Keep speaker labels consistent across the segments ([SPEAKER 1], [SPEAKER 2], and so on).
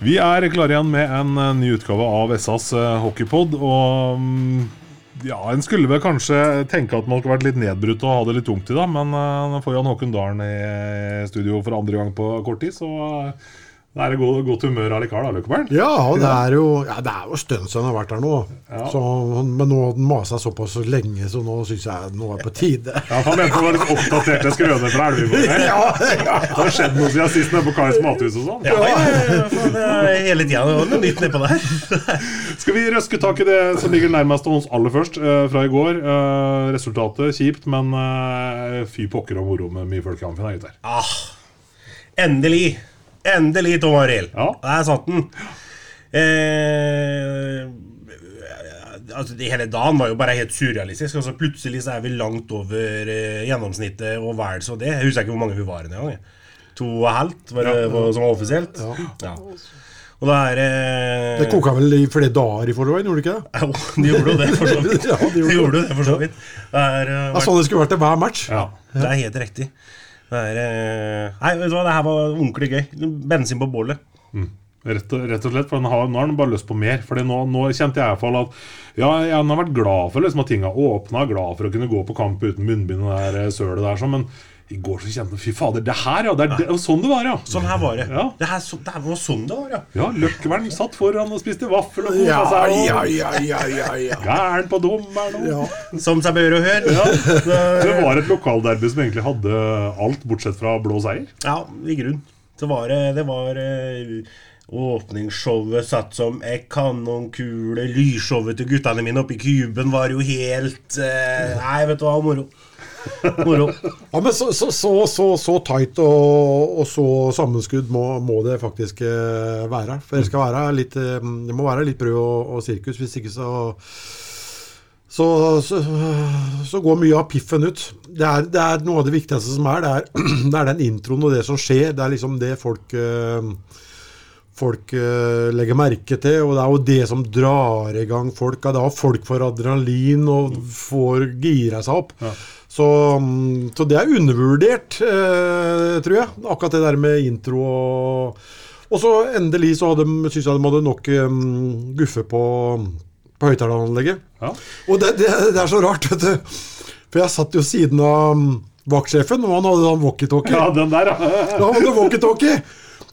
[SPEAKER 1] Vi er klare igjen med en eh, ny utgave av SAs eh, hockeypod. Og mm, ja, en skulle vel kanskje tenke at man skulle vært litt nedbrutt og ha det litt tungt i dag, men uh, nå får Jan Håkon Dalen i studio for andre gang på kort tid, så det er god, godt humør allikevel, da, Løkkeberg?
[SPEAKER 2] Ja, det er jo ja, det er jo stund siden han har vært her nå.
[SPEAKER 1] Ja.
[SPEAKER 2] Så, men nå har han masa såpass lenge, så nå syns jeg nå er på tide.
[SPEAKER 1] Ja, Han mente det var litt oppdaterte skrøner fra Elvevoll.
[SPEAKER 2] Ja, ja.
[SPEAKER 1] Det har skjedd noe siden sist nede på Kais mathus og sånn.
[SPEAKER 3] Ja, ja, det hele tida noe nytt nedpå der.
[SPEAKER 1] Skal vi røske tak i det som ligger nærmest oss aller først, eh, fra i går. Eh, resultatet kjipt, men eh, fy pokker og moro med mye folk i Amfin, gutter.
[SPEAKER 3] Ah, endelig. Endelig, Tom Arild.
[SPEAKER 1] Ja.
[SPEAKER 3] Der satt den. Eh, altså, det hele dagen var jo bare helt surrealistisk. Altså, plutselig så er vi langt over eh, gjennomsnittet og vel så det. Jeg husker ikke hvor mange vi var engang. To og halvt var det var, som var offisielt. Ja. Og det er eh,
[SPEAKER 2] Det koka vel i flere dager i forveien, gjorde det ikke det?
[SPEAKER 3] Jo, de gjorde jo det, for så vidt.
[SPEAKER 2] Ja, de gjorde
[SPEAKER 3] de gjorde det, for så vidt. Det er, eh,
[SPEAKER 2] Det er sånn det skulle vært til hver match.
[SPEAKER 1] Ja.
[SPEAKER 3] Det er helt riktig. Eh, Nei, vet du hva, det her var ordentlig gøy. Bensin på bålet.
[SPEAKER 1] Rett og, rett og slett, for har, Nå har han bare lyst på mer. Fordi nå, nå kjente jeg i hvert fall at Ja, han har vært glad for liksom, at ting har åpna, glad for å kunne gå på kamp uten munnbind og det der eh, sølet der, sånn, men i går så kjente jeg Fy fader, det her, ja! Det er det, sånn det var, ja!
[SPEAKER 3] Sånn her var det.
[SPEAKER 1] Ja.
[SPEAKER 3] Det, her, så, det her var sånn det var, ja.
[SPEAKER 1] Ja, Løkkevern satt foran og spiste vaffel og
[SPEAKER 2] Ja,
[SPEAKER 1] kosa seg.
[SPEAKER 2] ja,
[SPEAKER 1] Og
[SPEAKER 2] ja, ja, ja, ja.
[SPEAKER 1] Gæren på dommeren og
[SPEAKER 2] ja.
[SPEAKER 3] Som seg bør og hør. Ja.
[SPEAKER 1] Det var et lokalderby som egentlig hadde alt bortsett fra blå seier.
[SPEAKER 3] ja, i grunn. Så var det, det var eh, Åpningsshowet satt som ei kanonkule. Lysshowet til guttene mine oppe i kuben var jo helt eh, Nei, vet du hva, moro. Moro.
[SPEAKER 2] ja men så, så, så, så, så tight og, og så sammenskudd må, må det faktisk eh, være. For det skal være litt eh, Det må være litt brød og, og sirkus, hvis ikke så så, så, så går mye av piffen ut. Det er, det er noe av det viktigste som er. Det er, det er den introen og det som skjer. Det er liksom det folk eh, folk legger merke til, og det er jo det som drar i gang folk. Det er folk får adrenalin og får gira seg opp. Så, mm, så det er undervurdert, eh, tror jeg. Akkurat det der med intro og Og så endelig så hadde, syns jeg de hadde nok um, guffe på, på høyttaleranlegget.
[SPEAKER 1] Ja.
[SPEAKER 2] Og det, det, det er så rart, vet du. For jeg satt jo siden av mm, vaktsjefen, og han hadde sånn walkietalkie.
[SPEAKER 1] Ja, den der, ja.
[SPEAKER 2] Da hadde walkietalkie.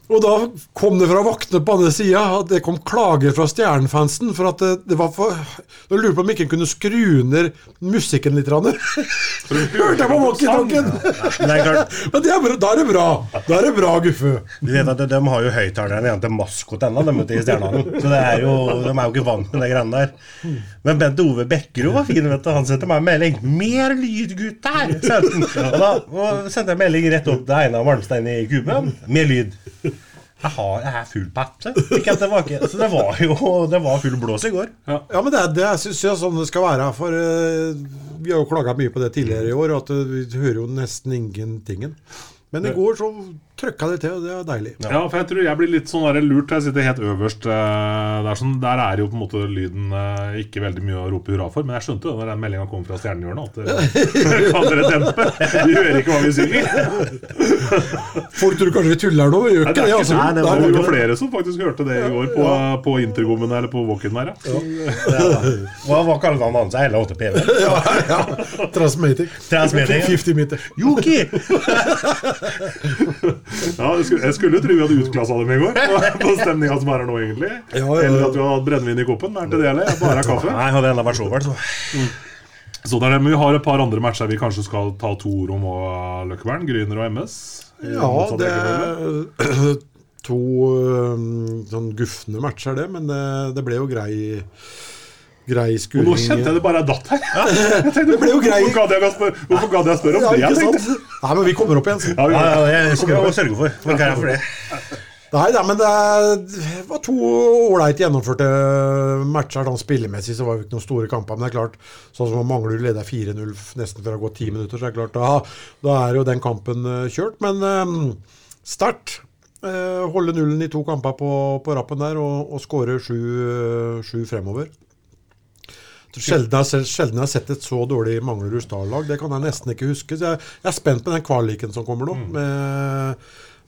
[SPEAKER 2] Og da kom det fra vaktene på andre sida at det kom klager fra Stjernefansen for at det, det var for Jeg lurte på om ikke en kunne skru ned musikken litt. Hørte jeg på walkietalkien!
[SPEAKER 3] Men det er klart,
[SPEAKER 2] Men det bra, da er det bra. Da er det bra, Guffe.
[SPEAKER 3] Du vet at de, de har jo høyttaleren igjen til maskot ennå, de ute i Stjernehallen. Så det er jo, de er jo ikke vant med de greiene der. Men Bent Ove Bekkerud var fin, vet du. Han sendte meg en melding. 'Mer lyd, gutter!' Og da og sendte jeg melding rett opp til Einar Malmstein i kuben. 'Mer lyd'. Jeg har jeg er full papp, så. Det var jo det var full blås i går.
[SPEAKER 2] Ja, men det, det syns jeg sånn det skal være. For uh, vi har jo klaga mye på det tidligere i år, at eh, vi hører jo nesten ingentingen. Men i går så trøkka det til, og det var deilig.
[SPEAKER 1] Ja, for jeg tror jeg blir litt sånn der lurt. Jeg sitter helt øverst. eh, Der, sånn, der er jo på en måte lyden eh, ikke veldig mye å rope hurra for. Men jeg skjønte jo når den meldinga kom fra Stjernehjørnet, at det kan dere dempe. Vi hører ikke hva vi synger.
[SPEAKER 2] Folk tror kanskje vi tuller nå, vi gjør ikke
[SPEAKER 1] det ikke
[SPEAKER 2] Altså.
[SPEAKER 3] Nei, det var
[SPEAKER 1] var jo flere som faktisk hørte det i går på, på intergommen eller på walk-in der. Ja.
[SPEAKER 3] Hva, han annet seg? Hele 8PV?
[SPEAKER 2] ja, ja. Transmatic.
[SPEAKER 3] Transmatic,
[SPEAKER 2] 50 meter.
[SPEAKER 3] Joki!
[SPEAKER 1] Ja, jeg skulle, jo tro vi hadde utklassa dem i går, på, stemninga som er her nå, egentlig. Eller at vi hadde hatt brennevin i koppen. Er det det eller? Bare kaffe.
[SPEAKER 3] Nei, hadde enda vært så Mm. så.
[SPEAKER 1] Det er det, men Vi har et par andre matcher vi kanskje skal ta to ord om òg, Løkkevern. Gryner og MS.
[SPEAKER 2] Ja, det er to øhm, sånn gufne matcher, det. Men det, det ble jo grei grei
[SPEAKER 1] Og
[SPEAKER 2] skuring.
[SPEAKER 1] nå kjente jeg det bare datt her. Jeg tenkte,
[SPEAKER 2] Det ble jo grei-
[SPEAKER 1] Hvorfor gadd jeg, å spørre- jeg om det? Jeg
[SPEAKER 2] ikke
[SPEAKER 1] tenkte.
[SPEAKER 2] sant? Nei, men vi kommer opp igjen. Så.
[SPEAKER 1] Ja,
[SPEAKER 3] Ja, ja, jeg skal også sørge for. Men hva jeg for det?
[SPEAKER 2] Nei nei, men det var to ålreit gjennomførte matcher. Da, spillemessig så var det ikke noen store kamper. Men det er klart, sånn som Manglerud leder 4-0 nesten før det har gått ti minutter, så er det klart, da, da er jo den kampen eh, kjørt. Men um, sterkt. Eh, holde nullen i to kamper på, på rappen der og, og skåre sju, eh, sju fremover. Sjelden jeg, har sett- jeg sett et så dårlig Manglerud Star-lag. Det kan jeg nesten ikke huske. Så jeg, jeg er spent på den kvaliken som kommer nå. Med,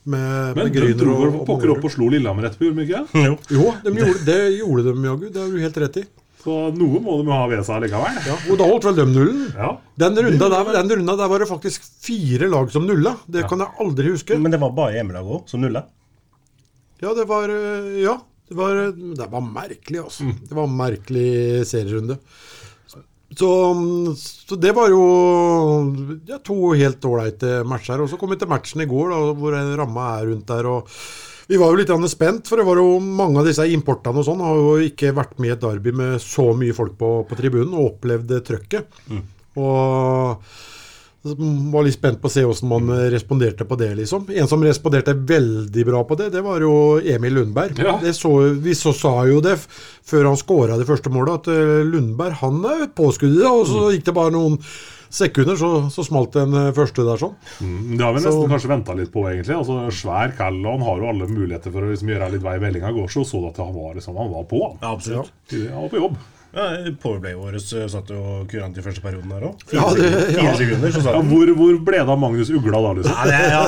[SPEAKER 2] med,
[SPEAKER 1] Mm. Men
[SPEAKER 2] med
[SPEAKER 1] de dro vel pokker opp og slo Lillehammer etterpå, gjorde de ikke?
[SPEAKER 3] Jo.
[SPEAKER 2] Jo, de gjorde, det gjorde de jaggu. Det har du helt rett i.
[SPEAKER 1] Så noe må de ha ved seg likevel.
[SPEAKER 2] Ja, og da holdt vel de nullen.
[SPEAKER 1] Ja.
[SPEAKER 2] Den runda der, den runda der var det faktisk fire lag som nulla. Det kan jeg aldri huske.
[SPEAKER 3] Men det var bare hjemmelaget òg som nulla.
[SPEAKER 2] Ja, det var øh, Ja. Det var, det var merkelig, altså. Det var en merkelig serierunde. Så, så det var jo ja, to helt ålreite matcher. Og så kom vi til matchen i går, da, hvor ramma er rundt der. og vi var jo litt spent, for det var jo mange av disse importene og sånn har jo ikke vært med i et derby med så mye folk på, på tribunen og opplevd trøkket. Og var litt spent på å se hvordan man responderte på det, liksom. En som responderte veldig bra på det, det var jo Emil Lundberg.
[SPEAKER 1] Ja.
[SPEAKER 2] Det så, vi så sa jo det før han skåra det første målet, at eh, Lundberg han er påskuddet, og så gikk det bare noen sekunder, så, så smalt den eh, første der sånn.
[SPEAKER 1] Mm, Det har vi nesten
[SPEAKER 2] Så-
[SPEAKER 1] kanskje venta litt på, egentlig. Altså, Svær kall, og han har jo alle muligheter for å liksom, gjøre litt vei i vellinga. Går så så du at han var, liksom, han var på.
[SPEAKER 3] Ja, absolutt.
[SPEAKER 1] han var på jobb.
[SPEAKER 3] Ja, Powerplay vårt eh, satt jo kurant i første perioden her òg.
[SPEAKER 2] Ja, det-
[SPEAKER 3] Fire
[SPEAKER 2] ja.
[SPEAKER 3] sekunder, så satt
[SPEAKER 1] Ja, hvor, hvor ble det av Magnus Ugla da, liksom?
[SPEAKER 3] Ja, det er, ja.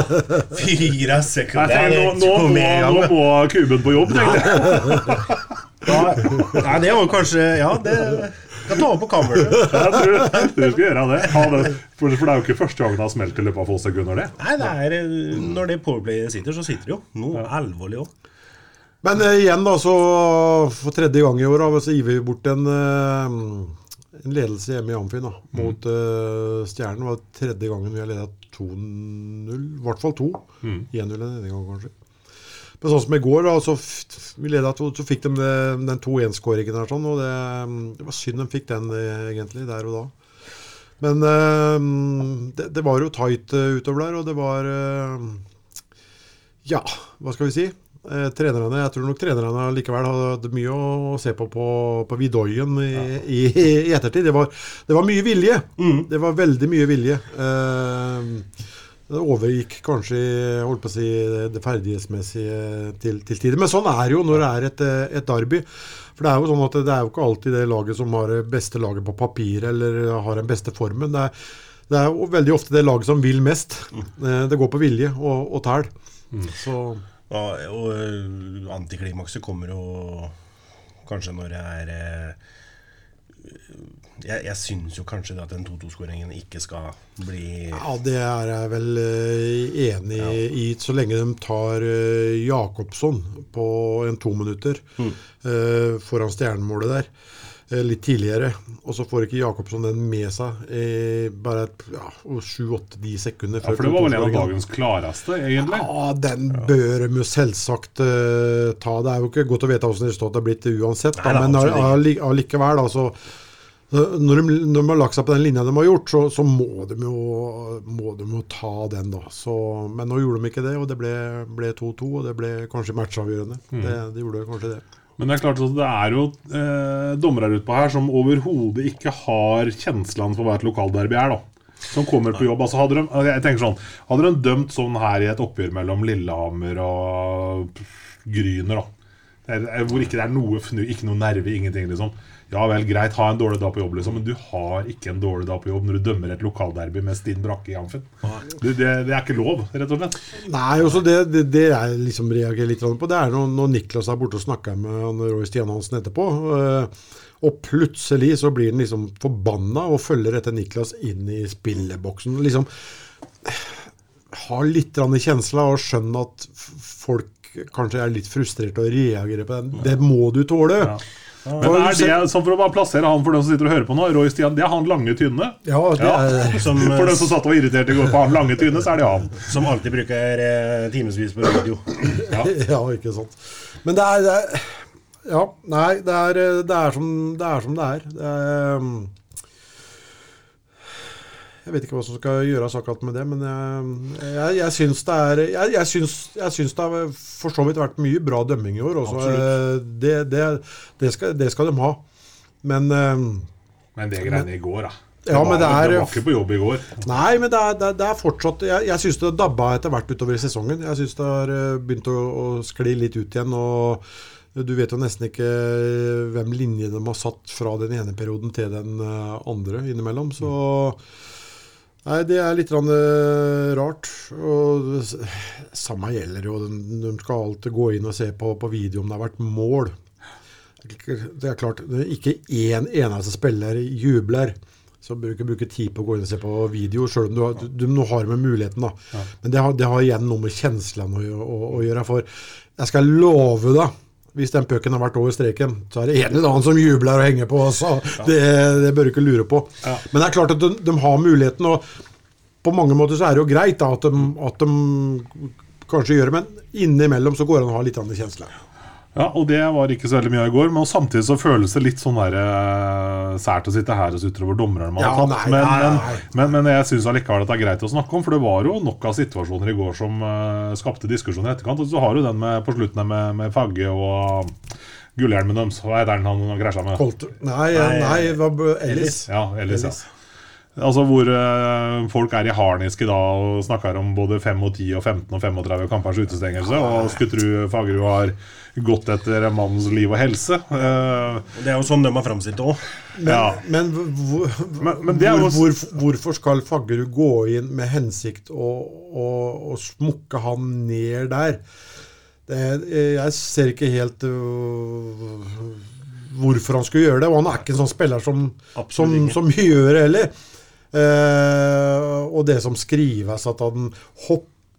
[SPEAKER 3] Fire sekunder.
[SPEAKER 1] Nei, nå, nå,
[SPEAKER 3] nå,
[SPEAKER 1] må, nå må Kuben på jobb, tenkte jeg.
[SPEAKER 3] Ja, ja, det var kanskje Ja, det kan ta opp på kammeret.
[SPEAKER 1] Jeg tror, du skal gjøre det. Ha det. For, for det er jo ikke første gang det har smelt i løpet av få sekunder, det.
[SPEAKER 3] Nei, det er eh, Når det Powerplay sitter, så sitter det jo. Noe alvorlig òg.
[SPEAKER 2] Men eh, igjen, da, så for tredje gang i år, så gir vi bort en, eh, en ledelse hjemme i Amfin da, mot eh, Stjernen. Det var tredje gangen vi har leda 2-0. I hvert fall to. 1-0 denne gangen, kanskje. Men sånn som i går, da, så, ledet så fikk de det- den 2-1-skåringen her, sånn, og det, det var synd de fikk den eh, egentlig, der og da. Men eh, det, det var jo tight eh, utover der, og det var eh, Ja, hva skal vi si? Eh, trenerne, Jeg tror nok trenerne likevel hadde mye å se på på, på Vidoien i, i, i ettertid. Det var, det var mye vilje. Det var veldig mye vilje. Eh, det overgikk kanskje holdt på å si, det ferdighetsmessige til, til tider. Men sånn er det jo når det er et, eh, et derby. For det er jo sånn at det er jo ikke alltid det laget som har det beste laget på papir eller har den beste formen. Det er, det er jo veldig ofte det laget som vil mest. Mm. Det går på vilje og, og tæl. Så
[SPEAKER 3] Og, og eh, antiklimakset kommer jo kanskje når det er eh, Jeg, jeg syns jo kanskje at den 2-2-skåringen ikke skal bli
[SPEAKER 2] Ja, det er jeg vel enig enig i, så lenge de tar Jacobsson på en to minutter mm. foran stjernemålet der. Eh, Litt tidligere, og så får ikke Jacobsson den med seg i bare ja, sju-åtte-ni sekunder
[SPEAKER 1] Ja, for det var vel en av dagens klareste, egentlig.
[SPEAKER 2] Ja, den bør de jo selvsagt uh, ta. Det er jo ikke godt å vite hvordan resultatet har blitt uansett,
[SPEAKER 3] Nei, da,
[SPEAKER 2] men allikevel, da, så når de, når de har lagt seg på den linja de har gjort, så, så må, de jo, må de jo ta den, da. Så, men nå gjorde de ikke det, og det ble 2-2, og det ble kanskje matchavgjørende.
[SPEAKER 1] Mm.
[SPEAKER 2] Det, de gjorde kanskje det.
[SPEAKER 1] Men det er klart at det er jo eh, dommere utpå her som overhodet ikke har kjenslene for hva et lokalderby er. da Som kommer på jobb. altså hadde de, jeg tenker sånn Hadde de dømt sånn her i et oppgjør mellom Lillehammer og Gryner, da eh, hvor ikke det er noe fnu, ikke noe nerve, ingenting, liksom. Ja vel, greit, ha en dårlig dag på jobb, liksom, men du har ikke en dårlig dag på jobb når du dømmer et lokalderby med Stinn Brakke i Amfin. Det, det, det er ikke lov, rett og slett.
[SPEAKER 2] Nei, også det, det, det jeg liksom reagerer litt på, det er når, når Niklas er borte og snakker med Roy Stian Hansen etterpå. eh, og plutselig så blir han liksom forbanna og følger etter Niklas inn i spilleboksen. Liksom har litt grann kjensla og skjønner at folk kanskje er litt frustrerte og reagerer på den. Det må du tåle.
[SPEAKER 1] Ja. Men er det, sånn for å bare plassere han for den som sitter og hører på nå, Roy Stian, det er han lange tynne.
[SPEAKER 2] Ja, det
[SPEAKER 1] Ja.
[SPEAKER 2] er
[SPEAKER 3] Som,
[SPEAKER 1] For den som satt og var irritert i går på han lange tynne, så er det han.
[SPEAKER 3] som alltid bruker eh, timevis på radio.
[SPEAKER 2] Ja, ikke sant. Men det er, det er Ja, nei, det er, det er, som, det er som det er. Det er um, Jeg vet ikke hva som skal gjøres akkurat med det, men jeg, jeg, jeg syns det er jeg, jeg, syns, jeg syns det har for så vidt vært mye bra dømming i år. Også. Eh, Det, det, det, skal, det skal de ha. Men eh,
[SPEAKER 1] Men det greiene i går, da.
[SPEAKER 2] Ja, men det er-
[SPEAKER 1] var ikke på jobb i går.
[SPEAKER 2] Nei, men det er, det det er fortsatt Jeg, jeg syns det dabba etter hvert utover i sesongen. Jeg syns det har eh, begynt å, å skli litt ut igjen. Og du vet jo nesten ikke hvem linjene de har satt fra den ene perioden til den eh, andre innimellom. Så Nei, det er litt eh, rart. Og det samme gjelder jo. De, de skal alltid gå inn og se på, på video om det har vært mål. Det er klart, det er ikke én eneste spiller jubler. Så bør du ikke bruke tid på å gå inn og se på video, sjøl om du har, du, du har med muligheten. da. Men det har, det har igjen noe med kjenslene å, å, å gjøre. For jeg skal love deg, hvis den pucken har vært over streken, så er det en eller annen som jubler og henger på. Altså. Det, det bør du ikke lure på. Men det er klart at de, de har muligheten. og på mange måter så er det jo greit da, at, de, at de kanskje gjør det, men innimellom så går det an å ha litt andre kjensler.
[SPEAKER 1] Ja, og det var ikke så veldig mye av i går, men samtidig så føles det litt sånn der, eh, sært å sitte her og sutre over dommerne man
[SPEAKER 2] Ja,
[SPEAKER 1] har tatt.
[SPEAKER 2] nei,
[SPEAKER 1] men,
[SPEAKER 2] nei,
[SPEAKER 1] men,
[SPEAKER 2] nei.
[SPEAKER 1] men, men jeg syns allikevel at det er greit å snakke om, for det var jo nok av situasjoner i går som uh, skapte diskusjon i etterkant. Og så har du den med, på slutten med, med Fagge og gullhjelmen deres. Hva heter den han krasja med?
[SPEAKER 2] Colt, nei, nei, nei var Ellis.
[SPEAKER 1] Ja, Ellis, ja. Altså Hvor eh, folk er i harnisk i dag og snakker om både 5 og 10 og 15 og 35 kampers utestengelse. Og skulle tro Fagerud har gått etter mannens liv og helse. Eh,
[SPEAKER 3] Det er jo sånn de har framstilt det òg.
[SPEAKER 1] ja.
[SPEAKER 2] Men, hvor,
[SPEAKER 1] Men- men
[SPEAKER 2] hvor, hvor, hvorfor skal Faggerud gå inn med hensikt å, å, å smukke han ned der? Det, jeg ser ikke helt uh, hvorfor han skulle gjøre det. Og han er ikke en sånn spiller som, som, som gjør det heller. Uh, og det som skrives, at han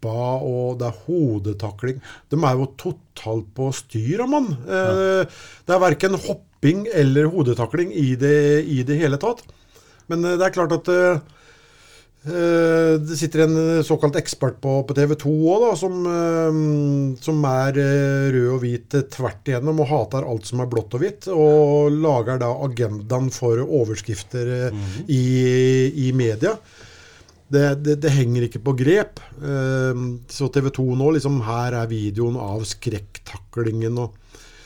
[SPEAKER 2] hoppa og det er hodetakling De er jo totalt på styr, mann. Ja. Det er verken hopping eller hodetakling i det, i det hele tatt. Men eh, det er klart at eh, eh, det sitter en såkalt ekspert på, på TV 2 òg, som, uh, som er uh, rød og hvit eh, tvert igjennom og hater alt som er blått og hvitt. Og lager da agendaen for overskrifter eh, i, i media. Det, det, det henger ikke på grep. Eh, så TV 2 nå, liksom her er videoen av skrekktaklingen og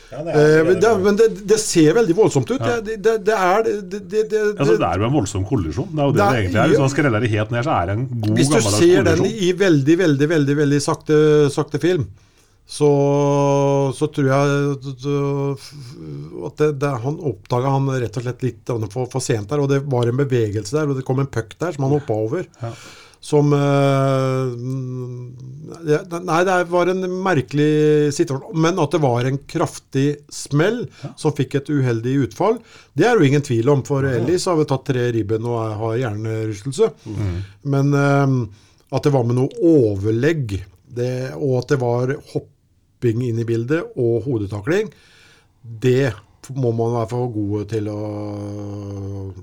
[SPEAKER 3] Ja, det
[SPEAKER 2] Eh,
[SPEAKER 3] er,
[SPEAKER 2] men det, men det, det ser veldig voldsomt ut. Det, det, det er det, det, det, det,
[SPEAKER 1] Altså, det er jo en voldsom kollisjon. Det er jo det
[SPEAKER 2] Det
[SPEAKER 1] det,
[SPEAKER 2] er-
[SPEAKER 1] egentlig er. Hvis man skreller det helt ned, så er det en god,
[SPEAKER 2] Hvis du
[SPEAKER 1] ser
[SPEAKER 2] ser den i veldig, veldig veldig, veldig sakte, sakte film, så, så tror jeg at det, det, han oppdaga han rett og slett litt for, for sent der. Og det var en bevegelse der, og det kom en puck der som han hoppa over. Som eh, Nei, det var en merkelig situasjon. Men at det var en kraftig smell som fikk et uheldig utfall, det er jo ingen tvil om. For Ellis har vel tatt tre ribben og har hjernerystelse. Men eh, at det var med noe overlegg, det, og at det var hopping inn i bildet og hodetakling, det må man være for gode til å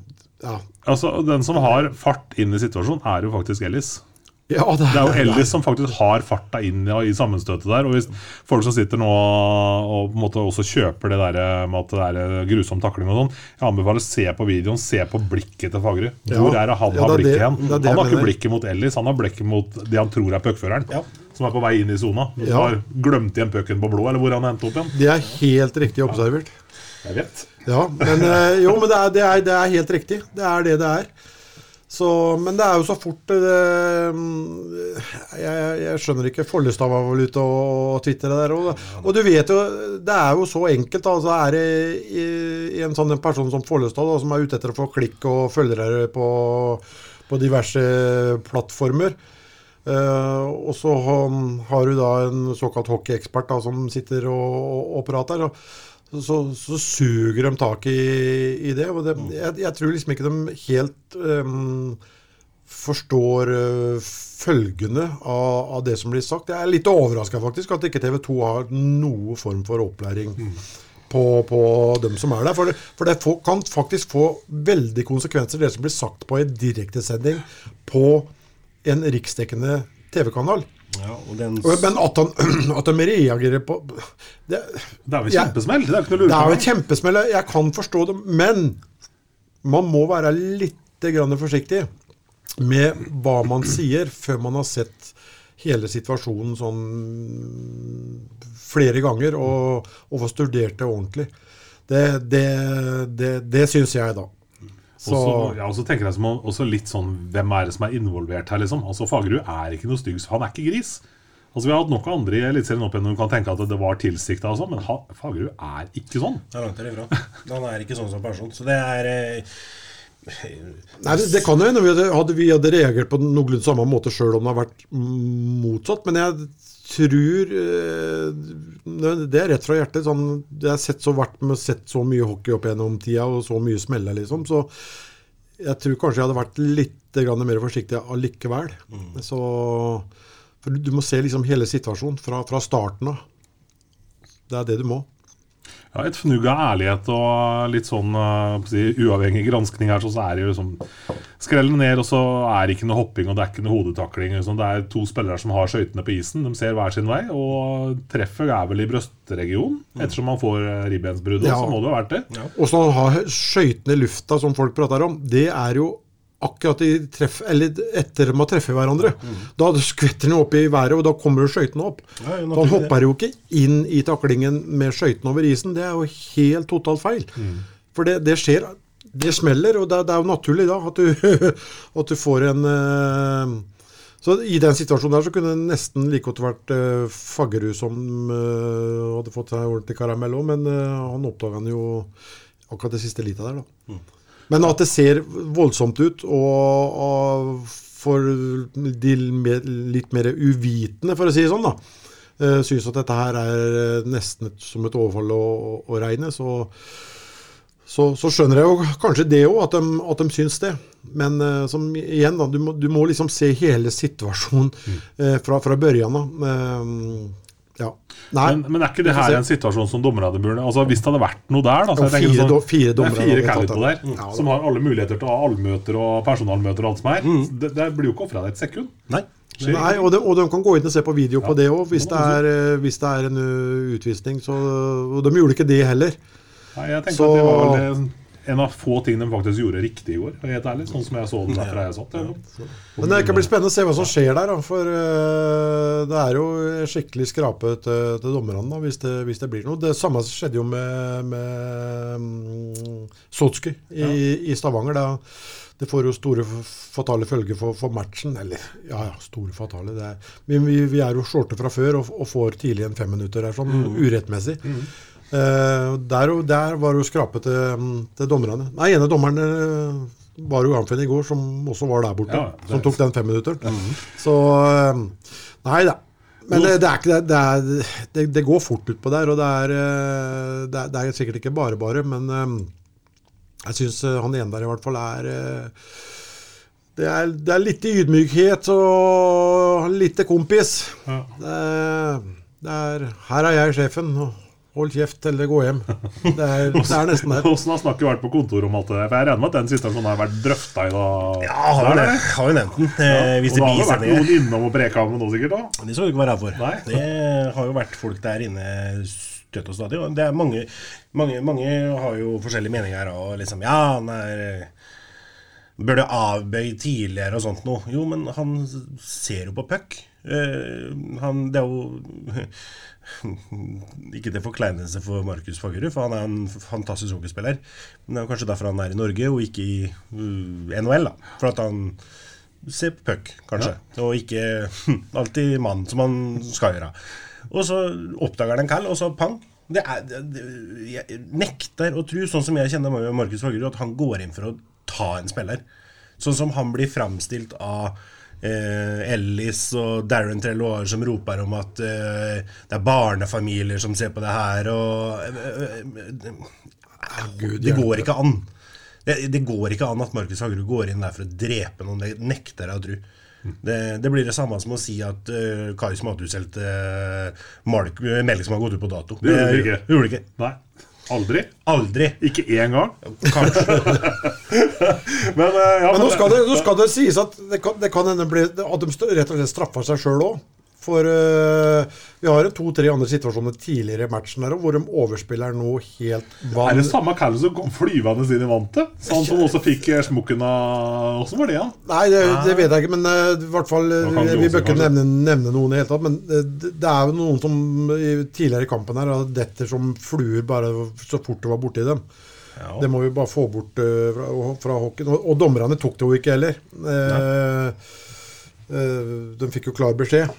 [SPEAKER 2] Ja,
[SPEAKER 1] Altså, Den som har fart inn i situasjonen, er jo faktisk Ellis.
[SPEAKER 2] ja det,
[SPEAKER 1] Det er jo Ellis som faktisk har farta inn ja, i sammenstøtet der. Og hvis folk som sitter nå og på en måte også kjøper det der med at det er grusom takling og sånn, jeg anbefaler å se på videoen, se på blikket til Fagerud.
[SPEAKER 2] Ja.
[SPEAKER 1] Hvor er det han
[SPEAKER 2] Ja,
[SPEAKER 1] har
[SPEAKER 2] det
[SPEAKER 1] blikket hen? Han har ikke blikket mot Ellis, han har blikket mot det han tror er puckføreren.
[SPEAKER 3] Ja.
[SPEAKER 1] Som er på vei inn i sona. Som
[SPEAKER 2] Ja.
[SPEAKER 1] har glemt igjen pucken på blå, eller hvor han endte opp igjen.
[SPEAKER 2] det er helt riktig observert.
[SPEAKER 1] Jeg vet.
[SPEAKER 2] Ja, men eh, jo, men det er, det, er, det er helt riktig. Det er det det er. Så, men det er jo så fort det, jeg, jeg skjønner ikke. Follestad var vel ute og, og tvitra der. Og, og du vet jo, det er jo så enkelt. Altså, er det en sånn person som Follestad, da, som er ute etter å få klikk og følgere på, på diverse plattformer Eh, og så har du da en såkalt hockeyekspert da, som sitter og, og, og prater. Og så, så, så suger de tak i, i det. Og det jeg, jeg tror liksom ikke de helt um, forstår uh, følgene av, av det som blir sagt. Jeg er litt overraska faktisk at ikke TV 2 har noe form for opplæring. På, på dem som er der. For det, for det får, kan faktisk få veldig konsekvenser, det som blir sagt på en direktesending på en riksdekkende TV-kanal.
[SPEAKER 3] Ja,
[SPEAKER 2] Men at, han, at de reagerer på Det,
[SPEAKER 1] Det er jo kjempesmell. Det er ikke noe å
[SPEAKER 2] det er jo kjempesmell. Jeg kan forstå det, men man må være litt grann forsiktig. med hva man sier, før man har sett hele situasjonen sånn flere ganger, og, og få studert det ordentlig. Det, det, det, det syns jeg, da. Så,
[SPEAKER 1] Og så ja, og så tenker jeg som også litt sånn Hvem er det som er involvert her, liksom? Altså Fagerud er ikke noe stygg, så han er ikke gris. Altså Vi har hatt nok andre i Eliteserien opp igjen du kan tenke at det var tilsikta, og sånn, men ha, Fagerud er ikke sånn.
[SPEAKER 3] Det er langt derifra. Han er ikke sånn som person. Så det er eh,
[SPEAKER 2] Nei, det, det kan jo hende vi hadde, hadde reagert på noenlunde samme måte sjøl om det har vært motsatt. Men jeg tror eh, det- Det er rett fra hjertet. Sånn, jeg har sett så, vært med, sett så mye hockey opp gjennom tida, og så mye smeller, liksom. Så jeg tror kanskje jeg hadde vært litt mer forsiktig allikevel. Så For du, du må se liksom hele situasjonen fra, fra starten av. Det er det du må.
[SPEAKER 1] Ja, Et fnugg av ærlighet og litt sånn eh, si, uavhengig granskning her, så er det jo liksom skrellen ned, og så er det ikke noe hopping og det er ikke noe hodetakling. Liksom. Det er to spillere som har skøytene på isen. De ser hver sin vei. Og treffet er vel i brystregionen. Ettersom man får eh, ribbensbrudd,
[SPEAKER 2] Ja.
[SPEAKER 1] så må det ha vært det.
[SPEAKER 2] Og så å ha skøytene i lufta, som folk prater om, det er jo akkurat de treff, eller etter de har truffet hverandre. Da skvetter de opp i været, og da kommer skøytene opp.
[SPEAKER 3] Ja,
[SPEAKER 2] da hopper jo ikke inn i taklingen med skøytene over isen. Det er jo helt totalt feil. For det, det skjer Det smeller, og det, det er jo naturlig da at du, at du får en uh, så I den situasjonen der så kunne det nesten like godt vært uh, Faggerud som uh, hadde fått seg ordentlig karamell òg, men uh, han oppdaga den jo akkurat det siste lita der, da. Men at det ser voldsomt ut, og, og for de litt mer uvitende, for å si det sånn, da, synes syns at dette her er eh, nesten et, som et overfall å, å, regne, så så, så skjønner jeg jo kanskje det òg, at, de- at de syns det. Men eh, som igjen, da, du må, du må liksom se hele situasjonen eh, fra, fra børjan av. Eh, ja. Nei.
[SPEAKER 1] Men, men er ikke det her en situasjon som dommerne burde Altså Hvis det hadde vært noe der da, så jeg
[SPEAKER 2] fire
[SPEAKER 1] sånn,
[SPEAKER 2] fire
[SPEAKER 1] Det
[SPEAKER 2] dommere
[SPEAKER 1] er fire
[SPEAKER 2] hadde tatt
[SPEAKER 1] der.
[SPEAKER 2] Ja,
[SPEAKER 1] som har alle muligheter til å ha allmøter og personalmøter og alt som er. Det, det blir jo ikke ofra et sekund.
[SPEAKER 3] Nei.
[SPEAKER 2] Nei, og de, og de kan gå inn og se på video på det òg, hvis,
[SPEAKER 1] det
[SPEAKER 2] det er, eh, hvis det er en uh, utvisning. Så, og de gjorde ikke det heller.
[SPEAKER 1] Nei, jeg tenker
[SPEAKER 2] Så-
[SPEAKER 1] at det var vel eh, en av få ting de faktisk gjorde riktig i går. Helt ærlig, sånn som jeg så den derfra jeg satt. Ja.
[SPEAKER 2] Men det kan bli spennende å se hva som skjer der. For eh, det er jo skikkelig skrape til, til dommerne hvis, det, hvis det blir noe. Det samme skjedde jo med, med um, Sotsky i, i Stavanger. Da. Det får jo store fatale følger for, for matchen. Eller ja, ja, store fatale. Det er, men vi, vi er jo shorte fra før og, og får tidlig en femminutter her, sånn urettmessig. Eh, der, der var det jo skrapet til, til dommerne. Nei, ene dommeren eh, var jo Arnfinn i går, som også var der borte.
[SPEAKER 1] Ja,
[SPEAKER 2] som tok den femminutteren. Så eh, Nei da. Men det, det ikke det, det, er, det, går fort utpå der, og det er, eh, det er, er sikkert ikke bare bare, men eh, jeg syns han ene der i hvert fall er eh, det er, det er litt ydmykhet og litt kompis.
[SPEAKER 1] Ja.
[SPEAKER 2] Det det er Her er jeg sjefen. og Hold kjeft eller gå hjem. Det er, det er nesten der.
[SPEAKER 1] Åssen har snakket vært på kontoret om alt det der? For jeg regner med at den situasjonen har vært drøfta i da.
[SPEAKER 3] Ja, har jo, det. har jo nevnt den. Ja. hvis
[SPEAKER 1] og
[SPEAKER 3] det
[SPEAKER 1] da har det vært noen innom og preka med noe sikkert? da
[SPEAKER 3] Det skal du ikke være her for.
[SPEAKER 1] Nei.
[SPEAKER 3] Det har jo vært folk der inne støtt og stadig. Og det er mange, mange, mange har jo forskjellige meninger her. Og liksom Ja, han er Burde avbøye tidligere og sånt noe. Jo, men han ser jo på puck. Uh, han Det er jo Ikke til forkleinelse for Markus Fagerud, for han er en fantastisk hockeyspiller. Men det er jo kanskje derfor han er i Norge, og ikke i uh, NHL. da For at han ser på puck, kanskje. Og ikke alltid mann, som han skal gjøre. Og så oppdager han en kall, og så pang. Det er, det, det- jeg nekter å tro, sånn som jeg kjenner Markus Fagerud, at han går inn for å ta en spiller. Sånn som han blir framstilt av eh, Ellis og Darren Trelloir som roper om at eh, det er barnefamilier som ser på det her, og eh, eh, Det går ikke an. Det, det går ikke an at Markus Hagerud går inn der for å drepe noen. Det nekter jeg å tro. Det, det blir det samme som å si at uh, Kais Mathushelt uh, melk som har gått ut på dato.
[SPEAKER 1] Det gjorde det ikke.
[SPEAKER 3] gjorde det ikke.
[SPEAKER 1] Nei. Aldri.
[SPEAKER 3] Aldri.
[SPEAKER 1] Ikke én gang.
[SPEAKER 3] Kanskje.
[SPEAKER 1] Men, eh, ja,
[SPEAKER 2] Men nå skal det, nå skal det sies at det kan, det kan hende bli, at de rett og slett straffer seg sjøl òg. For uh, vi har en to-tre andre situasjoner tidligere i matchen der, hvor de overspiller noe helt
[SPEAKER 1] Er det samme Callen som kom flyvende inn i vantet? Sånn som også fikk smukken smokken av Åssen var det, ja?
[SPEAKER 2] Nei, det, det vet jeg ikke, men uh, i hvert fall eh, Vi
[SPEAKER 1] du
[SPEAKER 2] bør ikke nevne, nevne noen i det hele tatt, men eh, det det er jo noen som i tidligere i kampen her detter som fluer bare så fort det var borti dem. Det må vi bare få bort uh, fra, fra hockeyen. Og, og dommerne tok det jo ikke heller. Uh, uh, de fikk jo klar beskjed.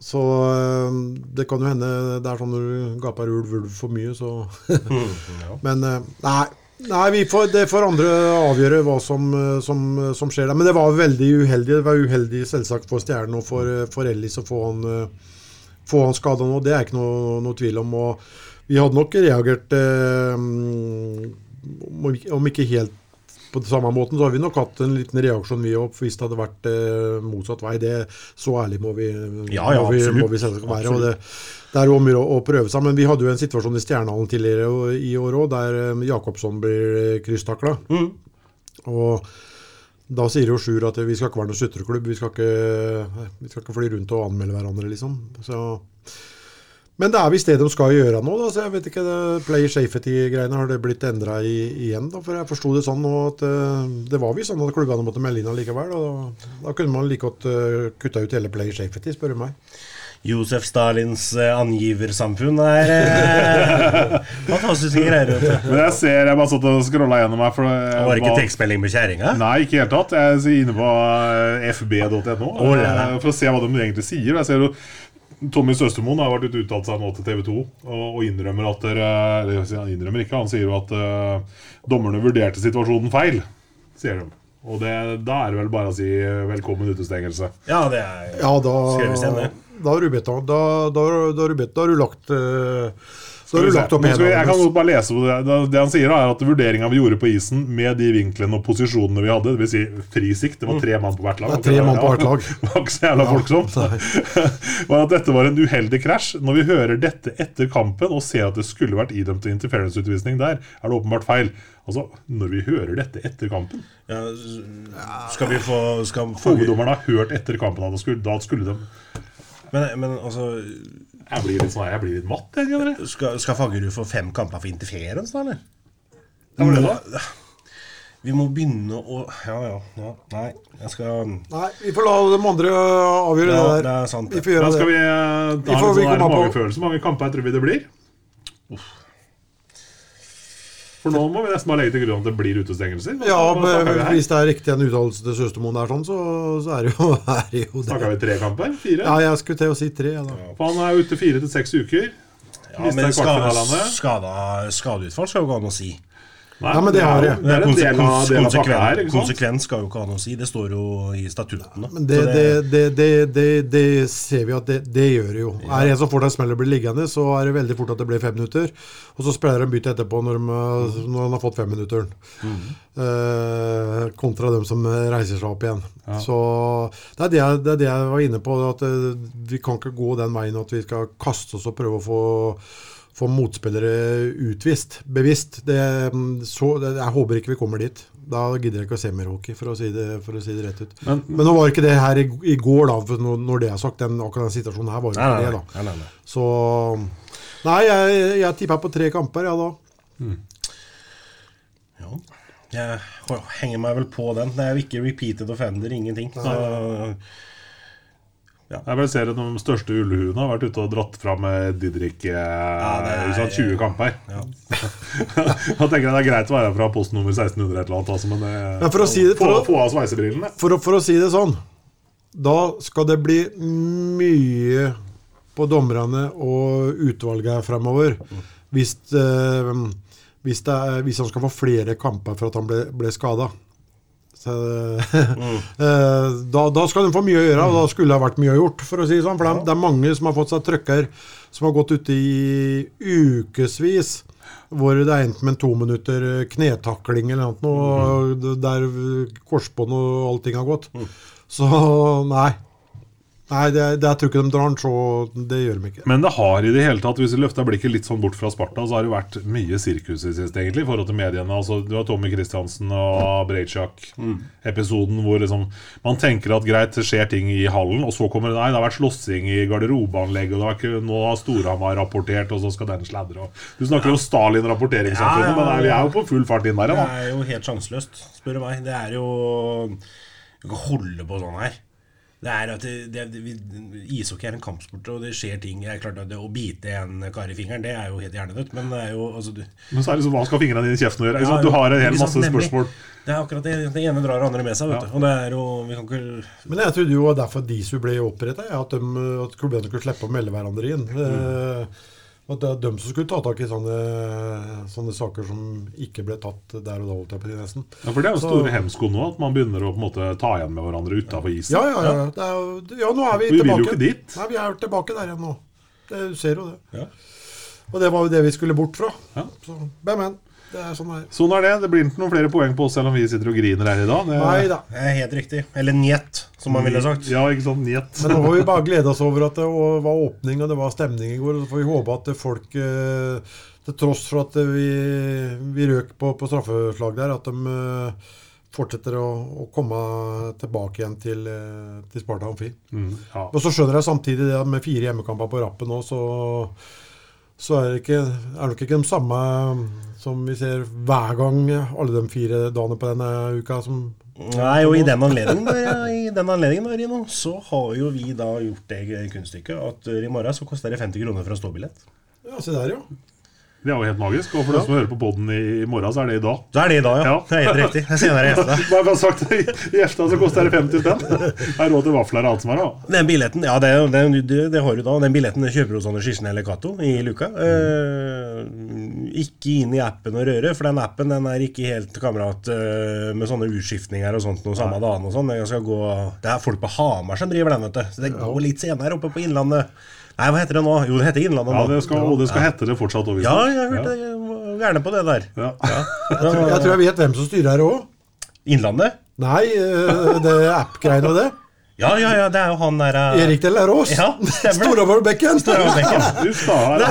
[SPEAKER 2] Så eh, det kan jo hende det er sånn når du gaper ulv ulv for mye, så Men eh, nei. Nei, vi får, det får andre avgjøre hva som, eh, som, som skjer der. Men det var veldig uheldig. Det var uheldig selvsagt for Stjernen og for, for Ellis å få han, få han skada nå. Det er ikke noe, noe tvil om. Og vi hadde nok reagert eh, om ikke helt på samme måten, så har vi nok hatt en liten reaksjon vi òg, hvis det hadde vært eh, motsatt vei. Det, så ærlig må vi,
[SPEAKER 3] Ja, ja,
[SPEAKER 2] må vi, må vi selvsagt være. Og det, det er mye å, prøve seg. Men vi hadde jo en situasjon i Stjernehallen tidligere i år òg, der eh, Jakobsson blir krysstakla. Og da sier jo Sjur at vi skal ikke være noen sutreklubb. Vi vi skal ikke fly rundt og anmelde hverandre, liksom. Så, men det er visst det de skal gjøre nå, da. Så jeg vet ikke, det Play Safety-greiene, har det blitt endra igjen? da? For jeg forsto det sånn nå at eh, det var visst sånn at klubbene måtte melde inn allikevel. Og da, da kunne man like godt uh, kutta ut hele Play Safety, spør du meg.
[SPEAKER 3] Josef Stalins eh, angiversamfunn er fantastiske greier.
[SPEAKER 1] Men jeg ser, jeg bare satt og scrolla gjennom her. For jeg
[SPEAKER 3] Var det ikke tekstmelding med kjerringa?
[SPEAKER 1] Nei, ikke i det hele tatt. Jeg er inne på fb.no for å se hva de egentlig sier. Jeg ser jo Tommy Søstermoen har vært ute uttalt seg nå til TV 2 og, og innrømmer at dere, eller Han innrømmer ikke, han sier jo at uh, dommerne vurderte situasjonen feil, sier de. Og det, da er det vel bare å si eh, velkommen utestengelse.
[SPEAKER 3] Ja, det er
[SPEAKER 2] Ja, da. Da har du bedt om Da, da, da, har du bedt, da har du lagt eh, Da har du lagt opp
[SPEAKER 1] skal jeg kan bare lese på det. Det, han sier, da, er at vurderinga vi gjorde på isen med de vinklene og posisjonene vi hadde, dvs. Si frisikt, det var tre mann på hvert lag.
[SPEAKER 2] Det er tre mann på hvert lag.
[SPEAKER 1] Det var ikke så jævla folksomt. var at dette var en uheldig krasj. Når vi hører dette etter kampen og ser at det skulle vært idømt interference-utvisning der, er det åpenbart feil. Altså, når vi hører dette etter kampen
[SPEAKER 3] ja, Skal vi få skal, få
[SPEAKER 1] har hørt etter kampen at det skulle, da skulle de
[SPEAKER 3] men, men altså
[SPEAKER 1] Jeg blir litt, sånn, jeg blir litt matt, jeg. Eller?
[SPEAKER 3] Skal, skal Fagerud få fem kamper for interferens, da, eller?
[SPEAKER 1] Må.
[SPEAKER 3] Vi må begynne å Ja, ja. ja. Nei, jeg skal
[SPEAKER 2] Nei, vi får la de andre avgjøre
[SPEAKER 3] Ja,
[SPEAKER 2] det der.
[SPEAKER 3] det er sant,
[SPEAKER 2] Vi får gjøre
[SPEAKER 1] Da skal
[SPEAKER 2] det.
[SPEAKER 1] vi eh,
[SPEAKER 2] Vi
[SPEAKER 1] ta
[SPEAKER 2] får-
[SPEAKER 1] en
[SPEAKER 2] vi
[SPEAKER 1] sånn her
[SPEAKER 2] kommer på-
[SPEAKER 1] magefølelse. Hvor mange kamper jeg tror vi det blir? For nå må vi nesten bare legge til grunn at det blir utestengelser.
[SPEAKER 2] Ja, men hvis det er riktig en uttalelse til Søstermoen er sånn, så, så er det jo, er det jo det.
[SPEAKER 1] Snakker vi tre kamper? Fire?
[SPEAKER 2] Ja, jeg skulle til å si tre. Ja.
[SPEAKER 1] For han er ute fire til seks uker.
[SPEAKER 3] Ja, men skada,
[SPEAKER 1] kvartfinalene.
[SPEAKER 3] skada, skadeutfall skal jo gå an å si.
[SPEAKER 1] Nei,
[SPEAKER 2] Ja, men det har jeg.
[SPEAKER 1] Det er en del av, del av pakka
[SPEAKER 3] konsekvens,
[SPEAKER 1] her.
[SPEAKER 3] konsekvens skal jo ikke an å si. Det står jo i statuttene.
[SPEAKER 2] Men det, det, det, det, det, det ser vi at det, det gjør det jo. Er det en som får deg smell og blir liggende, så er det veldig fort at det blir fem minutter. Og så spiller de bytte etterpå når, de, når han har fått femminutteren. Eh, kontra dem som reiser seg opp igjen. Så det er det, jeg, det er det jeg var inne på. At eh, vi kan ikke gå den veien at vi skal kaste oss og prøve å få få motspillere utvist, bevisst. Det, så, det, jeg håper ikke vi kommer dit. Da gidder jeg ikke å se mer hockey, for å si det, for å si det rett ut.
[SPEAKER 1] Men-
[SPEAKER 2] Men nå var ikke det her i, i går, da, når, når det er sagt. Den, akkurat den situasjonen her var ikke
[SPEAKER 3] nei,
[SPEAKER 2] det, da.
[SPEAKER 3] nei, nei, nei.
[SPEAKER 2] Så Nei, jeg, jeg tippa på tre kamper, ja da.
[SPEAKER 3] Ja. Jeg henger meg vel på den. Det er jo ikke repeated offender, ingenting. Så,
[SPEAKER 1] Jeg bare ser at De største ulvehuene har vært ute og dratt fram Didrik eh,
[SPEAKER 3] ja, er-
[SPEAKER 1] sant, 20 kamper. da tenker jeg det er greit å være fra postnummer 1600 et eller annet. Altså, men
[SPEAKER 2] eh, for å si det-
[SPEAKER 1] få,
[SPEAKER 2] for å-
[SPEAKER 1] få av sveisebrillene.
[SPEAKER 2] For, for å si det sånn, da skal det bli mye på dommerne og utvalget fremover. Hvis, eh, hvis, det hvis han skal få flere kamper for at han ble, ble skada. Så, eh, da, da skal de få mye å gjøre, og da skulle det ha vært mye gjort. For å si det sånn, for det det er mange som har fått seg trøkker som har gått ute i ukevis. Hvor det er enten med en to minutter knetakling eller noe, der korsbånd og allting har gått. Så nei. Nei, det, det jeg tror ikke de drar den, så det gjør de ikke.
[SPEAKER 1] Men det har i det hele tatt, hvis vi løfter blikket litt sånn bort fra Sparta, så har det vært mye sirkus i sist, egentlig, i forhold til mediene. Altså, du har Tommy Christiansen og Breitsjak-episoden hvor liksom man tenker at greit, det skjer ting i hallen, og så kommer det Nei, det har vært slåssing i garderobeanlegget, og det har ikke, nå har Storhamar rapportert, og så skal den sladre. Og, du snakker om Stalin rapporteringssamfunnet,
[SPEAKER 3] Ja, ja,
[SPEAKER 1] men nei, vi er jo på full fart inn der,
[SPEAKER 3] Det er jo helt sjanseløst, spør du meg. Det er jo Du kan holde på sånn her. Det er at det, det, Ishockey er en kampsport, og det skjer ting. Det er klart at det, Å bite en kar i fingeren, det er jo helt hjernedødt, men det er jo altså, du,
[SPEAKER 1] Men så er det liksom, hva skal fingrene dine i kjeften gjøre?
[SPEAKER 3] Ja,
[SPEAKER 1] Du har en hel masse
[SPEAKER 3] nemlig.
[SPEAKER 1] spørsmål.
[SPEAKER 3] Det er akkurat det. Det ene drar det andre med seg. Vet du. Og det er jo Vi kan ikke
[SPEAKER 2] Men jeg trodde jo derfor DISU ble oppretta, at, de, at klubbene kunne slippe å melde hverandre inn. Eh, At det er dem som skulle ta tak i sånne, sånne saker som ikke ble tatt der og da, holdt jeg på nesten.
[SPEAKER 1] Ja, for det er jo
[SPEAKER 2] Så-
[SPEAKER 1] store hemsko nå, at man begynner å på en måte ta igjen med hverandre utafor isen.
[SPEAKER 2] Ja, ja, ja. Det er, jo- ja, nå er vi,
[SPEAKER 1] Vi vil jo ikke dit.
[SPEAKER 2] Nei, vi er tilbake der igjen nå. Det, du ser jo det.
[SPEAKER 3] Ja.
[SPEAKER 2] Og det var jo det vi skulle bort fra.
[SPEAKER 1] Ja.
[SPEAKER 2] Så, men, men. Det er sånn.
[SPEAKER 1] Sånn er det. Det blir ikke noen flere poeng på oss selv om vi sitter og griner her i dag. Det,
[SPEAKER 2] Nei da.
[SPEAKER 3] Det er helt riktig. Eller njet, som man ville sagt.
[SPEAKER 1] Ja, ikke sant. Njet.
[SPEAKER 2] Men nå får vi bare glede oss over at det var åpning og det var stemning i går. og Så får vi håpe at folk, eh, til tross for at vi, vi røk på, på straffeslag der, at de eh, fortsetter å, å komme tilbake igjen til, eh, til Sparta Amfi.
[SPEAKER 1] Mm, ja.
[SPEAKER 2] Og så skjønner jeg samtidig det at med fire hjemmekamper på rappen nå, så, så er det ikke, er det nok ikke de samme som vi ser hver gang alle de fire dagene på denne uka. som
[SPEAKER 3] Nei, og i den anledningen, i den anledningen Rino, så har jo vi da gjort det kunststykket at eh, i morgen så koster det 50 kroner for en ståbillett.
[SPEAKER 2] Ja, se der, ja.
[SPEAKER 1] Det er jo helt magisk. Og for dere som hører på poden i, morgen, så er det i dag.
[SPEAKER 3] Så er det i dag, ja.
[SPEAKER 1] Ja.
[SPEAKER 3] Det er helt riktig. Jeg senere i er
[SPEAKER 1] Bare å sagt I Efta så koster det 50 spenn. Har råd til vafler og alt som er. da.
[SPEAKER 3] Den billetten, ja, det, det, det, det har du da. Den billetten kjøper du hos Anders Kirsten eller Cato i luka. Eh, ikke inn i appen og røre, for den appen den er ikke helt kamerat eh, med sånne utskiftninger og sånt noe samme dagen og sånn. Det er folk på Hamar som driver den, vet du. Så det går litt senere oppe på Innlandet. Nei, hva heter det nå? Jo, det heter Innlandet
[SPEAKER 1] Ja,
[SPEAKER 3] nå.
[SPEAKER 1] det skal, og det skal hete det fortsatt. òg.
[SPEAKER 3] Ja, jeg hørte. Jeg Gjerne på det der.
[SPEAKER 1] Ja.
[SPEAKER 2] Jeg tror, jeg tror jeg vet hvem som styrer her òg.
[SPEAKER 3] Innlandet?
[SPEAKER 2] Nei, eh, det er app-greiene og det.
[SPEAKER 3] Ja, ja, ja, det er jo han der uh...
[SPEAKER 2] Erik Del Lærås.
[SPEAKER 3] Ja.
[SPEAKER 2] Storhamar-bekken.
[SPEAKER 1] Uff da.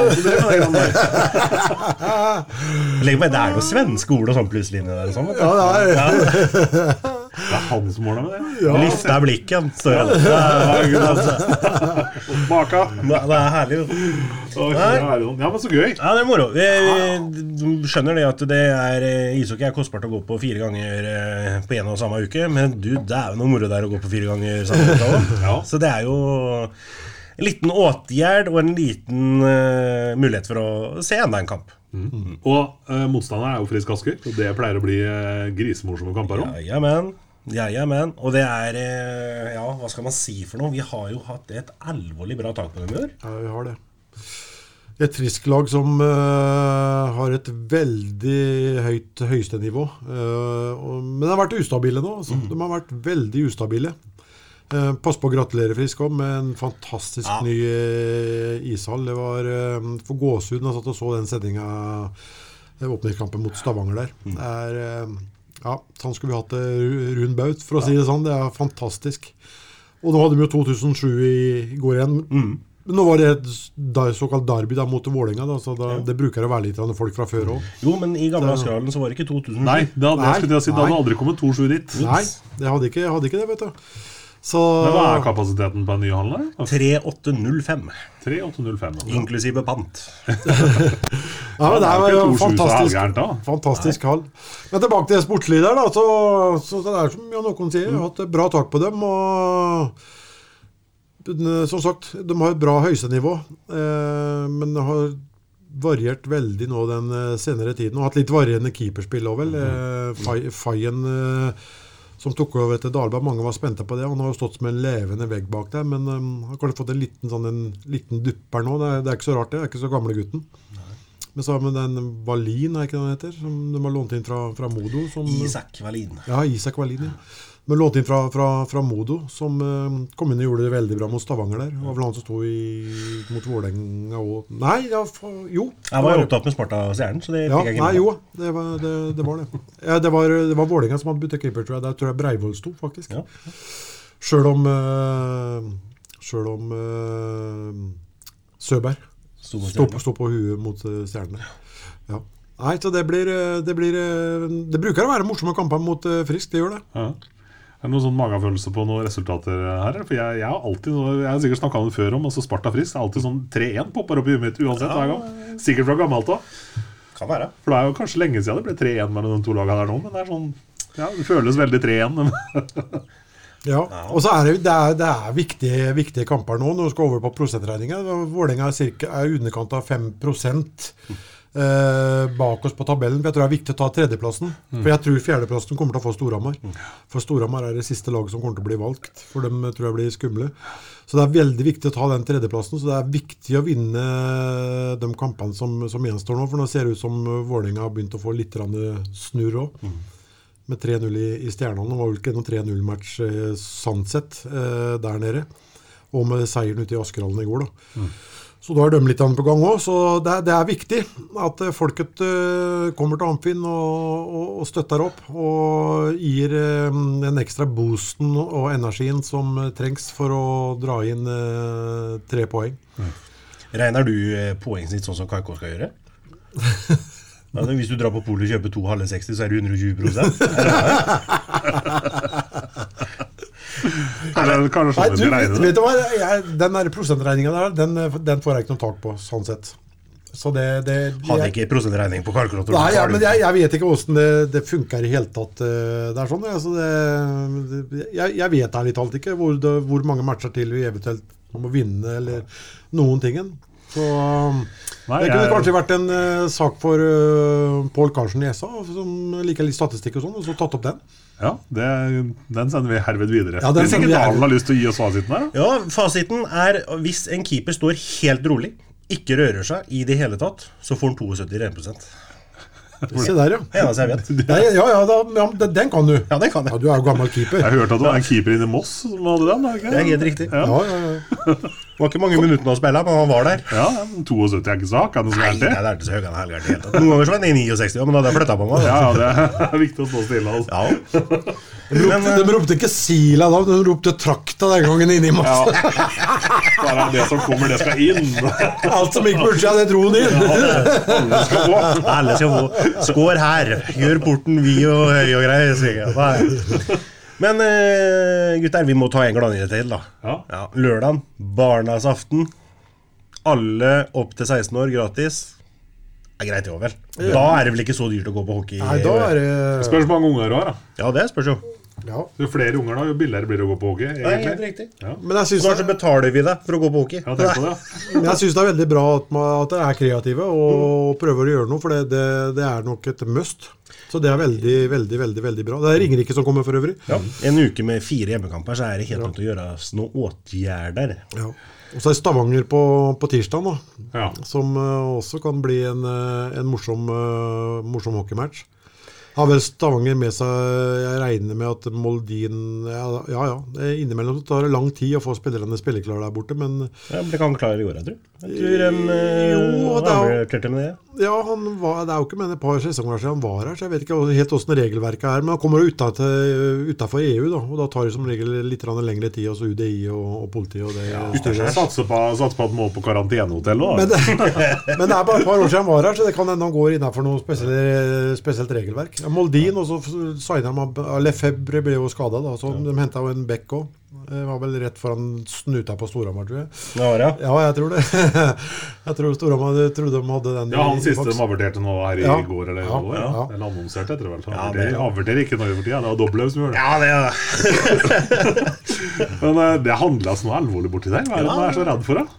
[SPEAKER 3] Legg meg, det er noe svenske ord og sånn plutselig inni der. Sånn.
[SPEAKER 2] Ja, det er,
[SPEAKER 1] Det er han som måler med det.
[SPEAKER 2] ja.
[SPEAKER 3] Er blikken, står det. Det altså,
[SPEAKER 1] Maka.
[SPEAKER 3] det er herlig.
[SPEAKER 1] det er sånn. Ja, men så gøy.
[SPEAKER 3] Ja, det er moro. Vi, vi skjønner det at det er eh, ishockey er kostbart å gå på fire ganger eh, på en og samme uke, men du, det er jo noe moro der å gå på fire ganger samme uke òg.
[SPEAKER 1] Ja.
[SPEAKER 3] Så det er jo en liten åtgjerd og en liten uh, mulighet for å se enda en kamp.
[SPEAKER 1] Og uh, motstanderen er jo Frisk Asker, og det pleier å bli uh, grisemorsomme kamper òg.
[SPEAKER 3] Jajamän. men. Og det er eh, Ja, hva skal man si for noe? Vi har jo hatt et alvorlig bra tak på dem i år.
[SPEAKER 2] ja, vi har det. Et frisk-lag som uh, har et veldig høyt høyeste-nivå. Eh, og- men de har vært ustabile nå. Altså. De har vært veldig ustabile. Uh, pass på å gratulere Frisk òg med en fantastisk
[SPEAKER 3] Ja.
[SPEAKER 2] ny ishall. Det var uh, for gåsehud da jeg satt og så den sendinga åpningskampen mot Stavanger der. Det er Ja, sånn skulle vi hatt det ru- rund baut, for å si det sånn. Det er fantastisk. Og nå hadde vi jo 2007 i, går igjen. Men nå var det et såkalt derby da, mot Vålerenga. Da, så da, Det bruker å være litt av folk fra før òg.
[SPEAKER 3] Jo, men i gamle Askerhallen så var det ikke 2007.
[SPEAKER 1] Nei, det hadde,
[SPEAKER 2] Nei,
[SPEAKER 1] jeg si, det hadde aldri kommet 2-7 dit.
[SPEAKER 2] Nei, det hadde ikke, hadde ikke det, vet du. Så
[SPEAKER 1] Men hva er kapasiteten på en ny hall?
[SPEAKER 3] 3805,
[SPEAKER 1] 3805. da.
[SPEAKER 3] inklusive pant.
[SPEAKER 2] ja, det er jo
[SPEAKER 1] jo ikke 2-7 så
[SPEAKER 2] fantastisk,
[SPEAKER 1] da.
[SPEAKER 2] fantastisk hall. Men tilbake til det der, da. Så, så det er som Jan Håkon sier, har hatt bra tak på dem. og som sagt, de har et bra høysenivå, eh, men har variert veldig nå den eh, senere tiden. Og hatt litt varierende keeperspill òg, vel. Eh, Fayen eh, som tok over etter Dahlberg, mange var spente på det. Han har jo stått som en levende vegg bak der, men um, har kanskje fått en liten, sånn, en liten dupper nå. Det er, det er ikke så rart, det. Er ikke så gamle gutten. Men så har vi den Wallin, er ikke det han heter, som de har lånt inn fra, fra Modo. Som,
[SPEAKER 3] Isak Wallin.
[SPEAKER 2] ja, Isak Wallin, ja. Men lånt inn fra, fra, fra Modo, som eh, kom inn og gjorde det veldig bra mot Stavanger der. Det var vel han som sto i, mot Vålerenga òg Nei, ja, for, jo.
[SPEAKER 3] Jeg var opptatt med Sparta og Stjernen, så det
[SPEAKER 2] Ja,
[SPEAKER 3] fikk jeg ikke med.
[SPEAKER 2] jo, det var det. det, var det. Ja, det var, det var Vålerenga som hadde butikk keeper, tror jeg. Der tror jeg Breivoll sto, faktisk.
[SPEAKER 3] Ja.
[SPEAKER 2] Sjøl om, eh, Sjøl om eh, Søberg
[SPEAKER 3] Sto på
[SPEAKER 2] på, huet mot stjernene. Ja. Nei, så det blir, det blir Det bruker å være morsomme kamper mot Frisk, det gjør det.
[SPEAKER 1] Ja. Er det noen sånn magefølelse på noen resultater her? For jeg, jeg har alltid Jeg har sikkert snakka om det før om altså Sparta Frisk. Det er alltid sånn 3-1 popper opp i huet mitt uansett hver gang. Sikkert fra gammelt av.
[SPEAKER 3] Kan være.
[SPEAKER 1] For det er jo kanskje lenge siden det ble 3-1 mellom de to lagene der nå, men det er sånn ja, Det føles veldig 3-1.
[SPEAKER 2] Ja, og så er det, det er, det er viktige, viktige kamper nå. Når vi skal over på prosentregninga. Vålerenga er, cirka- er i underkant av 5 eh, bak oss på tabellen. For jeg tror det er viktig å ta tredjeplassen. For jeg tror fjerdeplassen kommer til å få Storhamar. For Storhamar er det siste laget som kommer til å bli valgt. For dem eh, tror jeg blir skumle. Så det er veldig viktig å ta den tredjeplassen. Så det er viktig å vinne de kampene som, som gjenstår nå. For nå ser det ut som Vålerenga har begynt å få litt snurr òg med 3-0 i, i Stjernene. Det var vel ikke noen 3-0-match eh, sånn sett eh, der nede. Og med seieren ute i Askerhallen i går, da. Så da er dømmelitterne på gang òg. Så det, er- det er viktig at eh, folket eh, kommer til Amfinn og, og, og støtter opp. Og gir eh, den ekstra boosten og energien som eh, trengs for å dra inn eh, tre poeng.
[SPEAKER 3] Regner du eh, poengsnitt sånn som KK skal gjøre? Altså, hvis du drar på polet og kjøper to halve 60, så er det 120
[SPEAKER 1] Kanskje, kanskje
[SPEAKER 2] Nei, du, vet, vet du hva? Jeg, den prosentregninga der, den, den får jeg ikke noe tak på, sånn sett. Så det, det
[SPEAKER 3] Hadde
[SPEAKER 2] jeg-
[SPEAKER 3] ikke prosentregning på kalkulatoren.
[SPEAKER 2] Nei, ja, men jeg, jeg vet ikke åssen det, det funker i hele tatt. eh, Det er sånn, jeg, så det, det, jeg, jeg vet ærlig talt ikke hvor, det, hvor mange matcher til vi eventuelt må vinne, eller noen tingen. Så
[SPEAKER 1] Nei,
[SPEAKER 2] det kunne
[SPEAKER 1] jeg-
[SPEAKER 2] kanskje vært en uh, sak for uh, Pål Karlsen i ESA, som liker litt statistikk og sånn, og så tatt opp den.
[SPEAKER 1] Ja, det, den sender vi herved videre.
[SPEAKER 2] Ja,
[SPEAKER 1] Hvis ikke Dalen har lyst til å gi oss fasiten her.
[SPEAKER 3] Ja, Fasiten er hvis en keeper står helt rolig, ikke rører seg i det hele tatt, så får han 72 renprosent.
[SPEAKER 2] Se der, ja.
[SPEAKER 3] Ja, jeg vet.
[SPEAKER 2] Nei, ja, ja, da, ja den- kan du.
[SPEAKER 3] Ja, den kan
[SPEAKER 2] Ja, du er jo gammel keeper.
[SPEAKER 1] Jeg hørte at det var en keeper inne i Moss som hadde den. det ikke
[SPEAKER 3] Det er helt riktig.
[SPEAKER 1] Ja,
[SPEAKER 2] Ja, ja, ja.
[SPEAKER 3] Det var ikke mange minuttene å spille, men han var der.
[SPEAKER 1] ja 72 er ikke så hakk. Er det noe
[SPEAKER 3] Nei, det er ikke så høy han er helt gærent i det hele tatt. Noen ganger så var han i 69, men da hadde jeg flytta på meg.
[SPEAKER 1] Ja, ja, det er viktig å stå stille. Altså.
[SPEAKER 3] Ja.
[SPEAKER 2] De ropte, de ropte ikke Sila da, de ropte Trakta den gangen inni i
[SPEAKER 1] Ja.
[SPEAKER 2] Det
[SPEAKER 1] Bare det som kommer, det skal inn.
[SPEAKER 2] Alt som gikk på utsida, det dro han inn.
[SPEAKER 1] Alle skal få.
[SPEAKER 3] Alle skal få Skår her. Gjør porten vid og høy og grei. sier jeg. Men eh, gutter, vi må ta en gladnyhet til, da.
[SPEAKER 1] Ja.
[SPEAKER 3] Ja, lørdag, barnas aften. Alle opp til 16 år gratis. Det er greit, det òg, vel. Da er det vel ikke så dyrt å gå på hockey?
[SPEAKER 2] Nei, da er det
[SPEAKER 1] Spørs hvor mange unger du har. da
[SPEAKER 3] Ja, det spørs jo.
[SPEAKER 2] Ja.
[SPEAKER 1] Jo flere unger, da, jo billigere blir det å gå på hockey.
[SPEAKER 3] Nei, helt riktig.
[SPEAKER 2] Men jeg synes
[SPEAKER 3] Snart
[SPEAKER 2] det,
[SPEAKER 3] betaler vi deg for å gå på hockey.
[SPEAKER 1] Ja, tenk på det. ja.
[SPEAKER 2] men jeg synes det er veldig bra at, man, at dere er kreative og prøver å gjøre noe, for det, det, det er nok et must. Så det er veldig, veldig, veldig veldig bra. Det er Ringerike som kommer for øvrig.
[SPEAKER 3] Ja. En uke med fire hjemmekamper, så er det helt nødt til å gjøres noen åtgjerder.
[SPEAKER 2] Ja. Og så er Stavanger på, på tirsdag, da,
[SPEAKER 1] Ja.
[SPEAKER 2] som uh, også kan bli en, eh, en morsom, uh, morsom hockeymatch. Har vel Stavanger med seg Jeg regner med at Moldin Ja ja. ja. Det er Innimellom så tar det lang tid å få spillerne spilleklare der borte, men
[SPEAKER 3] Ja, det kan klare klar i år, jeg tror. Jeg tror de eh,
[SPEAKER 2] Jo, det er
[SPEAKER 3] med det.
[SPEAKER 2] Ja, han var, Det er jo ikke med et par sesonger siden han var her, så jeg vet ikke helt åssen regelverket er. Men han kommer jo utafor EU, da, og da tar det som regel litt lengre tid hos UDI og, og politiet. og det styret.
[SPEAKER 1] Satser på, satser på at han må på karantenehotell òg.
[SPEAKER 2] Men men det er bare et par år siden han var her, så det kan hende han går innenfor noe spesielt, spesielt regelverk. Ja, Moldin, og så signa de Lefebvre ble jo skada, så de henta jo en Beck òg. Var vel rett foran snuta på Storhamar, tror jeg.
[SPEAKER 3] Det, ja.
[SPEAKER 2] Ja, jeg tror det. Jeg tror Storhamar trodde de hadde den.
[SPEAKER 1] Ja, han siste de averterte nå her i
[SPEAKER 2] Ja.
[SPEAKER 1] går, eller
[SPEAKER 2] Ja,
[SPEAKER 1] ja.
[SPEAKER 2] ja.
[SPEAKER 1] Eller annonserte etter det
[SPEAKER 3] Ja, det-
[SPEAKER 1] averterer ikke noe for tida. Det var Doblaug som gjør det.
[SPEAKER 3] Ja, det er det.
[SPEAKER 1] Men eh, det handles noe alvorlig borti der. Hva er det man er så redd for? da?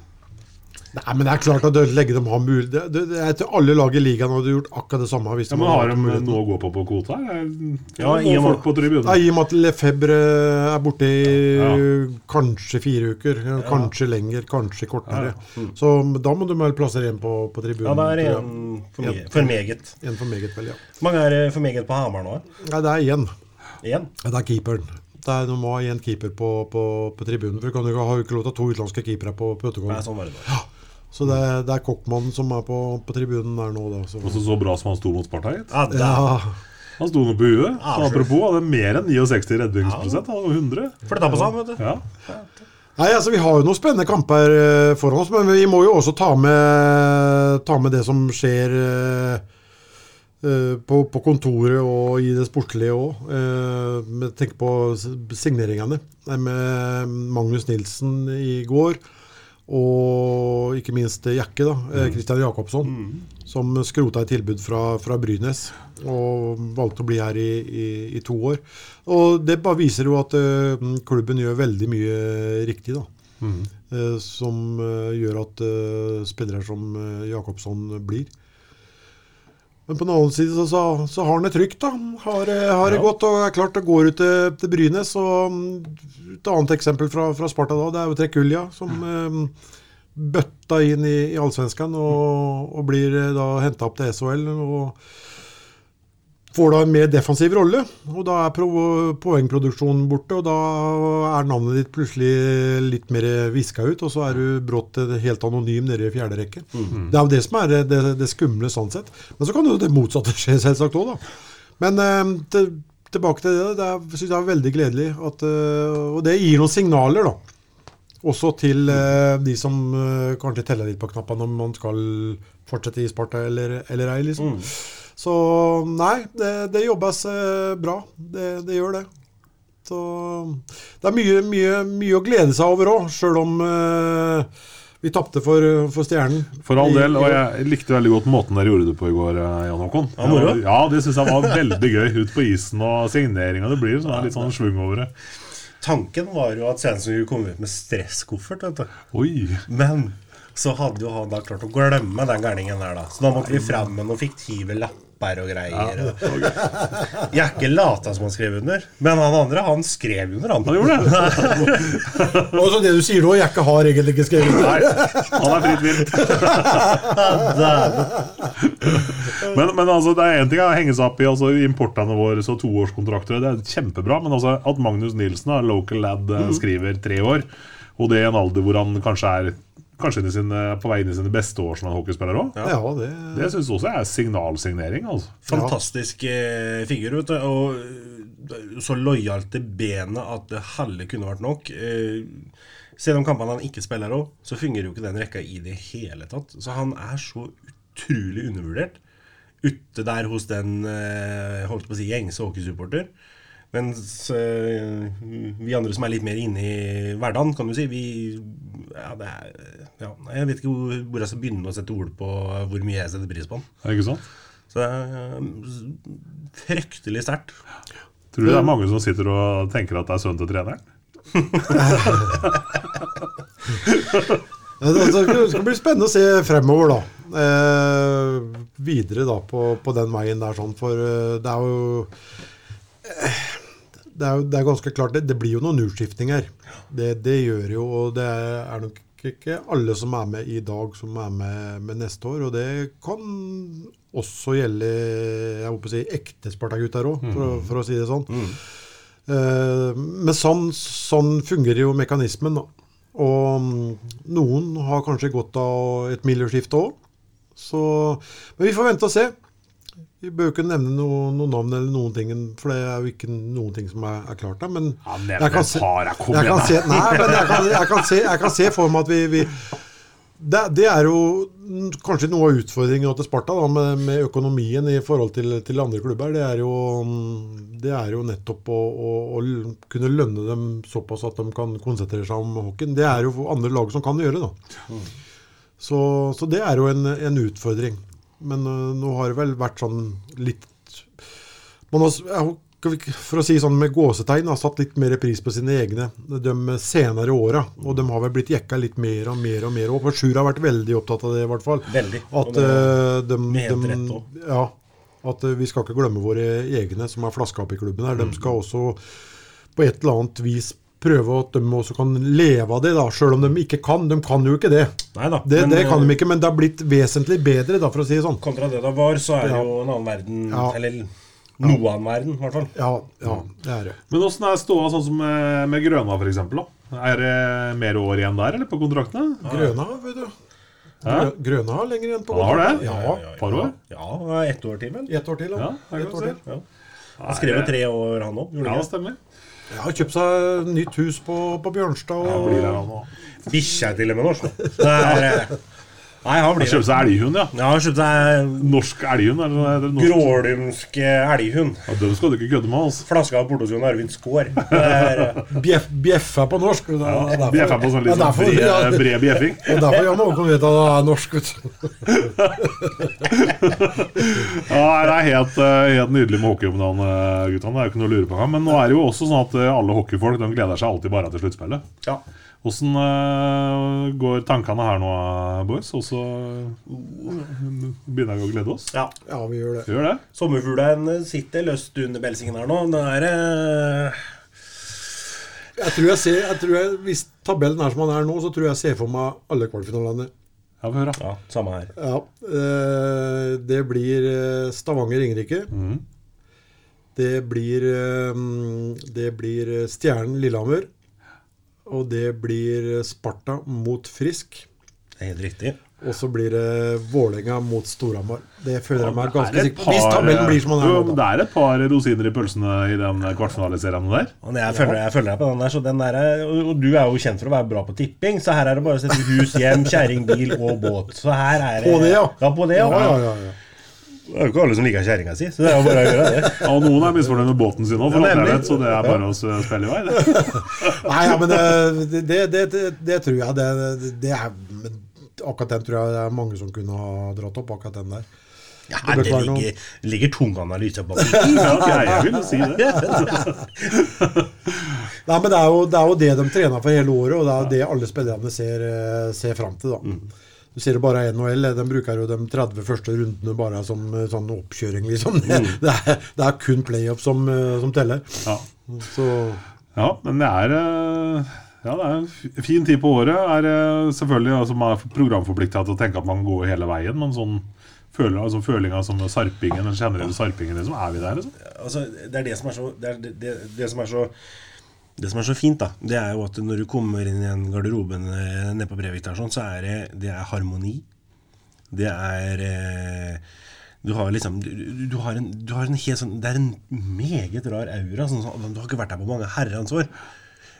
[SPEAKER 2] Nei, men det er klart at legge dem har mulig det, det, det, er til alle lag i ligaen hadde gjort akkurat det samme. Hvis
[SPEAKER 1] Ja, men Har de noe å gå på på kvota?
[SPEAKER 3] Ja,
[SPEAKER 1] Ja,
[SPEAKER 3] i og med-
[SPEAKER 1] på.
[SPEAKER 2] Ja, at Lefebvre er borte i
[SPEAKER 1] Ja.
[SPEAKER 2] kanskje fire uker, kanskje lenger, kanskje kortere. Så da må du vel plassere en på, på tribunen.
[SPEAKER 3] Ja, det er en for, me for meget.
[SPEAKER 2] En for meget, vel, ja.
[SPEAKER 3] Hvor mange er for meget på Hamar nå?
[SPEAKER 2] Nei, det er én. Det er keeperen. Det er, du må ha én keeper på, på, på tribunen. For du kan jo ikke ha ikke lov til å ha to utenlandske keepere på
[SPEAKER 3] Nei, sånn var det da.
[SPEAKER 2] Så det, er- det er Kokkmannen som er på, på tribunen der nå, da. Så.
[SPEAKER 1] Også så bra som han sto mot Sparta.
[SPEAKER 3] Ja,
[SPEAKER 2] Ja,
[SPEAKER 1] Han sto nå på huet.
[SPEAKER 3] Ja,
[SPEAKER 1] apropos, hadde mer enn 69 redningsprosent. Han var 100.
[SPEAKER 3] Flytta på seg, vet du.
[SPEAKER 1] Ja.
[SPEAKER 2] Nei, altså Vi har jo noen spennende kamper eh, foran oss, men vi må jo også ta med, ta med det som skjer eh, eh, på, på kontoret og i det sportlige òg. Uh, Tenk på signeringene med Magnus Nilsen i går. Og ikke minst Jakke, da. eh, Christian Jacobsson. Som skrota et tilbud fra, fra Brynes og valgte å bli her i, i, i to år. Og det bare viser jo at eh, klubben gjør veldig mye riktig, da. Mm. som eh, gjør at eh, spillere som Jacobsson blir. Men på den annen side så, så, så har han det trygt, da. Har, det- har det godt og er klart det går ut til, til Brynes. Og mm, et annet eksempel fra, fra Sparta da, det er jo Trekulja, som eh, bøtta inn i, i Allsvenskan og, og blir eh, da henta opp til SHL. og får da en mer defensiv rolle, og da er poengproduksjonen borte. Og da er navnet ditt plutselig litt mer viska ut, og så er du brått helt anonym nede i fjerde rekke. Det er jo det som er det, det, skumle sånn sett. Men så kan jo det motsatte skje, selvsagt òg, da. Men eh, til, tilbake til det. Det er- synes jeg er veldig gledelig. At, eh, og det gir noen signaler, da. Også til eh, de som kanskje teller litt på knappene om man skal fortsette i Sparta eller, eller ei, liksom. Så nei, det, det jobbes eh, bra. Det, det gjør det. Så det er mye, mye, mye å glede seg over òg, sjøl om eh, vi tapte for, for Stjernen.
[SPEAKER 1] For all del, og jeg likte veldig godt måten dere gjorde det på i går, eh, Jan Håkon.
[SPEAKER 3] Ja.
[SPEAKER 1] Ja, det syns jeg var veldig gøy. Ut på isen og signeringa. Det blir sånn, litt sånn svung over det.
[SPEAKER 3] Tanken var jo at Svendsen skulle komme ut med stresskoffert. vet du.
[SPEAKER 1] Oi.
[SPEAKER 3] Men så hadde jo han da klart å glemme den gærningen der, da. Så da måtte vi frem med noen fiktive lapper og greier. Jeg er ikke lata som han skrev under, men han andre han skrev under, han.
[SPEAKER 1] Han gjorde det.
[SPEAKER 2] Og så det du sier nå, Jekke har egentlig ikke skrevet under.
[SPEAKER 1] Nei, han er fritt vilt. Men, men altså, det er én ting å henge seg opp i altså, importene våre, så toårskontrakter. Det er kjempebra. Men altså, at Magnus Nilsen, da, local lad, eh, skriver tre år, og det i en alder hvor han kanskje er Kanskje inn i sine, på vei inn i sine beste år som en hockeyspiller òg.
[SPEAKER 2] Ja, det
[SPEAKER 1] Det syns også er signalsignering. altså.
[SPEAKER 3] Fantastisk eh, figur, vet du. Og eh, så lojalt til benet at det halve kunne vært nok. Eh, selv om kampene han ikke spiller òg, så fungerer jo ikke den rekka i det hele tatt. Så han er så utrolig undervurdert ute der hos den eh, holdt på å si gjengse hockeysupporter. Mens eh, vi andre som er litt mer inne i hverdagen, kan du si, vi ja, det er, ja, Jeg vet ikke hvor, hvor jeg skal begynne å sette ord på hvor mye jeg setter pris på
[SPEAKER 1] den. Det Ikke sant?
[SPEAKER 3] Så det er eh, fryktelig sterkt.
[SPEAKER 1] Tror du det er mange som sitter og tenker at det er sønnen til treneren?
[SPEAKER 2] Ja, Det skal bli spennende å se fremover, da. Eh, videre da på, på den veien der, sånn. For eh, det er jo eh, det er, det er ganske klart, det, det blir jo noen utskiftinger. Det, det gjør jo, og det er nok ikke alle som er med i dag, som er med, med neste år. Og det kan også gjelde jeg håper å si, ekte Sparta-gutter òg, for, for å si det sånn. Eh, men sånn, sånn fungerer jo mekanismen. da. Og mm, noen har kanskje godt av et miljøskifte òg. Men vi får vente og se. Vi bør ikke nevne noe- noen navn eller noen ting, for det er jo ikke noen ting som er, er klart der. Men
[SPEAKER 1] Ja,
[SPEAKER 2] jeg kan se,
[SPEAKER 1] par, ja, kom
[SPEAKER 2] jeg kan se, nei, men jeg kan, jeg, kan se, jeg kan se for meg at vi, vi det, det er jo mm, kanskje noe av utfordringen til Sparta da, med, med økonomien i forhold til, til andre klubber. Det er jo, mm, det er jo nettopp å, å, å kunne lønne dem såpass at de kan konsentrere seg om hockeyen. Det er jo andre lag som kan gjøre det. Så, så det er jo en, en utfordring. Men øh, nå har det vel vært sånn litt man har, For å si sånn med gåsetegn, har satt litt mer pris på sine egne de senere åra. Og de har vel blitt jekka litt mer og mer og mer opp. Sjur har vært veldig opptatt av det, i hvert fall.
[SPEAKER 3] Veldig.
[SPEAKER 2] At,
[SPEAKER 3] det-
[SPEAKER 2] øh, de,
[SPEAKER 3] med
[SPEAKER 2] de-
[SPEAKER 3] rett òg.
[SPEAKER 2] Ja, at øh, vi skal ikke glemme våre egne som er flaska opp i klubben her.
[SPEAKER 3] Mm.
[SPEAKER 2] De skal også på et eller annet vis prøve at de også kan leve av det, da, sjøl om de ikke kan. De kan jo ikke det.
[SPEAKER 3] Nei da.
[SPEAKER 2] Det,
[SPEAKER 3] men,
[SPEAKER 2] det kan
[SPEAKER 3] eh,
[SPEAKER 2] de ikke, men det har blitt vesentlig bedre, da, for å si det sånn.
[SPEAKER 3] Kontra det det var, så er det
[SPEAKER 2] Ja.
[SPEAKER 3] jo en annen verden.
[SPEAKER 2] Ja.
[SPEAKER 3] Eller noe annen verden, i hvert fall.
[SPEAKER 2] Ja, ja, det er det.
[SPEAKER 1] Men åssen er ståa sånn som med, med Grøna, f.eks.? Er det mer år igjen der, eller på kontraktene?
[SPEAKER 2] Grøna, vet du. Grø- Grøna har lenger igjen på
[SPEAKER 1] Han har det?
[SPEAKER 2] Ja,
[SPEAKER 1] Par år?
[SPEAKER 3] Ja, ett år til, vel.
[SPEAKER 2] ett år til.
[SPEAKER 1] Ja,
[SPEAKER 2] Ja,
[SPEAKER 1] det
[SPEAKER 2] ett
[SPEAKER 1] kan
[SPEAKER 2] år
[SPEAKER 1] vi
[SPEAKER 2] til.
[SPEAKER 3] Ja. Skrev jo tre år, han òg.
[SPEAKER 1] Ja, det stemmer.
[SPEAKER 2] Jeg har kjøpt seg nytt hus på, på Bjørnstad. Og.
[SPEAKER 3] Bikkja til og med norsk. Nei, han blir
[SPEAKER 1] Kjøpte seg elghund, ja.
[SPEAKER 3] Ja, han kjøpte seg
[SPEAKER 1] Norsk elghund, eller? Norsk?
[SPEAKER 3] grålumsk elghund.
[SPEAKER 1] Ja, den skal du ikke kødde med, altså.
[SPEAKER 3] Flaska av Portosjon Arvid Skaar. Eh,
[SPEAKER 2] bjeff, bjeffa på norsk. Det er derfor-
[SPEAKER 1] Bjeffa på sånn sånn
[SPEAKER 2] derfor-
[SPEAKER 1] bred,
[SPEAKER 2] ja,
[SPEAKER 1] bred bjeffing.
[SPEAKER 2] Det er derfor Jan Håkon vet at han er norsk. Vet du.
[SPEAKER 1] Ja, det er helt, eh, helt nydelig med hockey om dagen, eh, guttene. Det er jo ikke noe å lure på. Men nå er det jo også sånn at eh, alle hockeyfolk de gleder seg alltid bare til sluttspillet.
[SPEAKER 3] ja.
[SPEAKER 1] Åssen uh, går tankene her nå, eh, boys? Og så eh, begynner vi å glede oss?
[SPEAKER 3] ja.
[SPEAKER 2] Ja, vi gjør det.
[SPEAKER 1] Gjør det?
[SPEAKER 3] Sommerfuglen sitter løst under belsingen her nå. Det er uh...
[SPEAKER 2] Jeg tror jeg ser, jeg tror jeg, Hvis tabellen er som den er nå, så tror jeg jeg ser for meg alle kvalifinalene
[SPEAKER 1] Ja, vi hører.
[SPEAKER 3] Ja, samme her.
[SPEAKER 2] Ja, uh, Det blir eh, Stavanger-Ringerike.
[SPEAKER 1] Mm.
[SPEAKER 2] Det blir eh, Det blir eh, Stjernen Lillehammer. Og det blir Sparta mot Frisk.
[SPEAKER 3] Det er helt riktig.
[SPEAKER 2] Og så blir det Vålerenga mot Storhamar. Det føler jeg meg ganske
[SPEAKER 1] er
[SPEAKER 2] sikker på. Hvis tabellen blir som den er nå.
[SPEAKER 1] Det er et par rosiner i pølsene i den kvartfinaliserien der.
[SPEAKER 3] Jeg følger, jeg følger deg på den der, så den der er- og og du er jo kjent for å være bra på tipping, så her er det bare å sette hus, hjem, kjerring, bil og båt. Så her er det
[SPEAKER 2] På det, ja.
[SPEAKER 3] Ja, på det, ja.
[SPEAKER 2] Ja, ja, ja, ja.
[SPEAKER 3] Det er jo ikke alle som liker kjerringa si, så det er jo bare å gjøre det.
[SPEAKER 1] Ja, og noen er misfornøyd med båten sin òg, for alt jeg vet, så det er bare å spille i vei. Det.
[SPEAKER 2] Nei, ja, men eh, det, det, det, det, tror jeg. Det, er, men akkurat den tror jeg det er mange som kunne ha dratt opp. akkurat den der.
[SPEAKER 3] Ja,
[SPEAKER 2] Det
[SPEAKER 3] ligger, ligger tung analyse bak.
[SPEAKER 1] Ja, jeg vil jo si det.
[SPEAKER 2] Nei, men det er, jo, det er jo det de trener for hele året, og det er jo det alle spillerne ser, eh, ser fram til. da. Du ser det bare NHL. De bruker jo de 30 første rundene bare som eh, sånn oppkjøring, liksom. Det, det, er, det er kun playoff som, eh, som teller.
[SPEAKER 1] Ja.
[SPEAKER 2] Så
[SPEAKER 1] Ja, men det er eh, Ja, det er en fin tid på året. Er eh, selvfølgelig altså, Man er programforplikta til å tenke at man går hele veien, men sånn føler, altså, følinga som sarpingen, den generelle sarpingen, liksom, er vi der, liksom?
[SPEAKER 3] altså, det er det som er så det, er det, det, det som er så det som er så fint, da, det er jo at når du kommer inn i en garderoben eh, nede på Brevik der, sånn, så er det, det er harmoni. Det er eh, Du har liksom du, du, har en, du har en helt sånn Det er en meget rar aura. Sånn, sånn, du har ikke vært der på mange herrens år.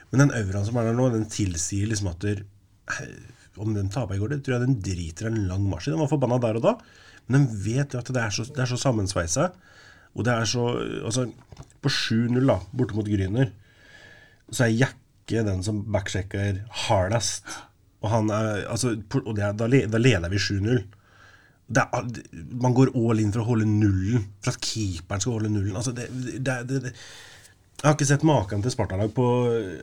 [SPEAKER 3] Men den auraen som er der nå, den tilsier liksom at der, Om den taper i går, det tror jeg den driter en lang marsj i. Den var forbanna der og da. Men den vet jo at det er så, det er så sammensveisa. Og det er så Altså, på 7-0, da, borte mot Gryner, så er Jakke den som backsjekker hardest. Og han er Altså, og det er, da, leder vi 7-0. Er, man går all in for å holde nullen. For at keeperen skal holde nullen. Altså, det, det, det, jeg har ikke sett maken til Spartalag på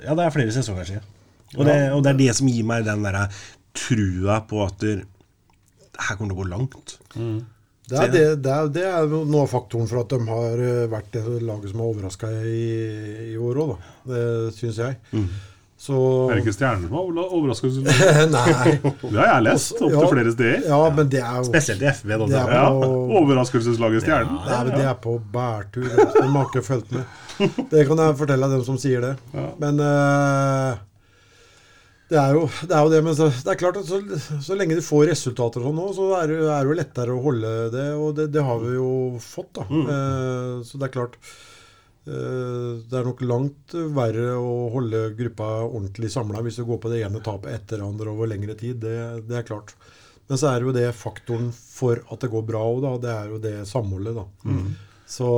[SPEAKER 3] Ja, det er flere sesonger siden. Og det, og det er det som gir meg den der trua på at det, her kommer det å gå langt.
[SPEAKER 2] Det er, det, det, er, det er noe av faktoren for at de har eh, vært det laget som har overraska i, i år òg, da. Det syns jeg. Så
[SPEAKER 1] Er det ikke stjerner som har overraska?
[SPEAKER 2] Nei.
[SPEAKER 1] Det har jeg lest opptil
[SPEAKER 2] Ja,
[SPEAKER 1] flere steder.
[SPEAKER 2] Ja, men det er jo
[SPEAKER 3] Spesielt i FV. Da,
[SPEAKER 2] Det er
[SPEAKER 1] Ja, Overraskelseslaget Stjernen.
[SPEAKER 2] Men det er på bærtur. De har ikke fulgt med. Det kan jeg fortelle dem som sier det. Men eh, det, er jo, det er jo det. Men så, det er klart at så, så lenge de får resultater sånn nå, så er det, er det jo lettere å holde det. Og det, det har vi jo fått, da. Eh, så det er klart eh, Det er nok langt verre å holde gruppa ordentlig samla hvis du går på det ene tapet etter det andre over lengre tid. Det, det er klart. Men så er det jo det faktoren for at det går bra òg, da. Det er jo det samholdet, da. Så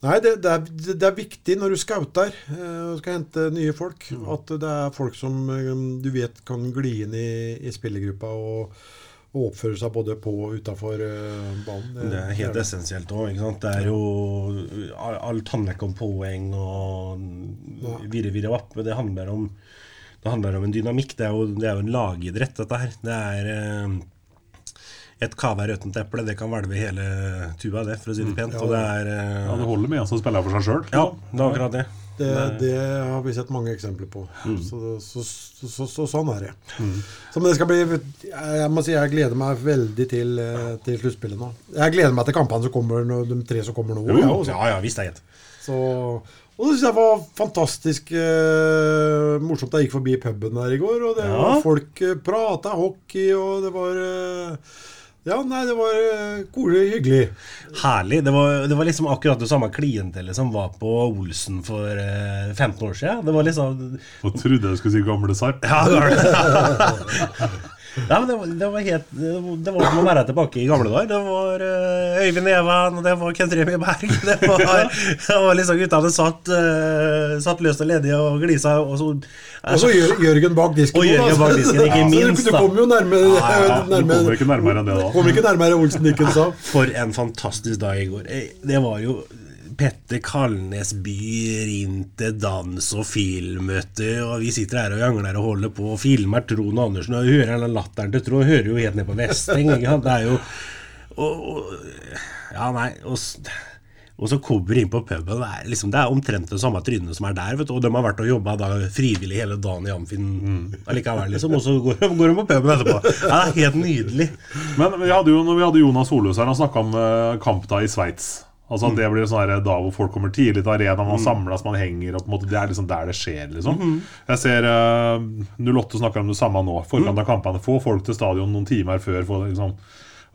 [SPEAKER 2] Nei, det, det, er, det er viktig når du scouter eh, og skal hente nye folk, at det er folk som eh, du vet kan gli inn i, i spillergruppa og, og oppføre seg både på og utafor banen.
[SPEAKER 3] Det er helt essensielt òg. Det er jo alt handler ikke om poeng og virre, virre vapp. men Det handler om det handler om en dynamikk. Det er jo, det er jo en lagidrett, dette her. Det er et kave røtent eple. Det kan hvelve hele tua, det, for å si det pent. Ja, det er eh,
[SPEAKER 1] Ja, Det holder med en som spiller for seg sjøl.
[SPEAKER 3] Ja, det er akkurat det.
[SPEAKER 2] Det, det har vi sett mange eksempler på. Så, så, så, så, så sånn er det. Så, men det skal bli Jeg må si jeg gleder meg veldig til, eh, til sluttspillet nå. Jeg gleder meg til kampene som kommer, de tre som kommer nå.
[SPEAKER 3] Jo,
[SPEAKER 2] ja,
[SPEAKER 3] ja, ja, visst er det.
[SPEAKER 2] Så, og det synes jeg var fantastisk eh, morsomt. Jeg gikk forbi puben der i går, og det
[SPEAKER 3] Ja.
[SPEAKER 2] var folk eh, prata hockey, og det var eh, Ja, nei, det var eh, koselig, hyggelig.
[SPEAKER 3] Herlig. Det var, det var liksom akkurat det samme klientellet som var på Olsen for eh, 15 år siden. Det var liksom
[SPEAKER 1] Og trodde jeg skulle si gamle Sarp.
[SPEAKER 3] Ja, det var det. Ja, men det, var, det var helt Det var som å være tilbake i gamle dager. Det var uh, Øyvind Even, og det var Kent Remi Berg. Det var, det var liksom guttene satt, uh, satt løst og ledig og glisa. Og så,
[SPEAKER 2] Og så Jørgen bak disken.
[SPEAKER 3] Og Jørgen bak disken, ikke
[SPEAKER 2] Ja,
[SPEAKER 3] minst,
[SPEAKER 2] Du, du kommer jo nærmere,
[SPEAKER 1] Ja, ja, du kommer ikke nærmere enn det da.
[SPEAKER 2] Kommer ikke nærmere Olsen Dickens sa.
[SPEAKER 3] For en fantastisk dag i går. Eh, Det var jo Petter Kalnes byr inn til dans og filmmøte, og vi sitter her og jangler og holder på og filmer Trond Andersen, og hører den latteren til Trond, hører jo helt ned på Vesteng, ikke sant? Det er jo og, og, Ja, nei og, og så kommer inn på puben. Det er, liksom, det er omtrent det samme trynet som er der. Du, og de har vært og jobba frivillig hele dagen i Amfin allikevel, liksom. Og så går, går de på puben etterpå. Ja, det er helt nydelig.
[SPEAKER 1] Men vi hadde jo, når vi hadde Jonas Solhus her, han snakka om uh, kampdag i Sveits. Altså at Det blir sånn her, da hvor folk kommer tidlig til arenaen, man samles, man henger og på en måte, Det er liksom der det skjer. liksom Jeg ser uh, 08 snakker om det samme nå. Forkant av kampene. Få folk til stadion noen timer før. For, liksom.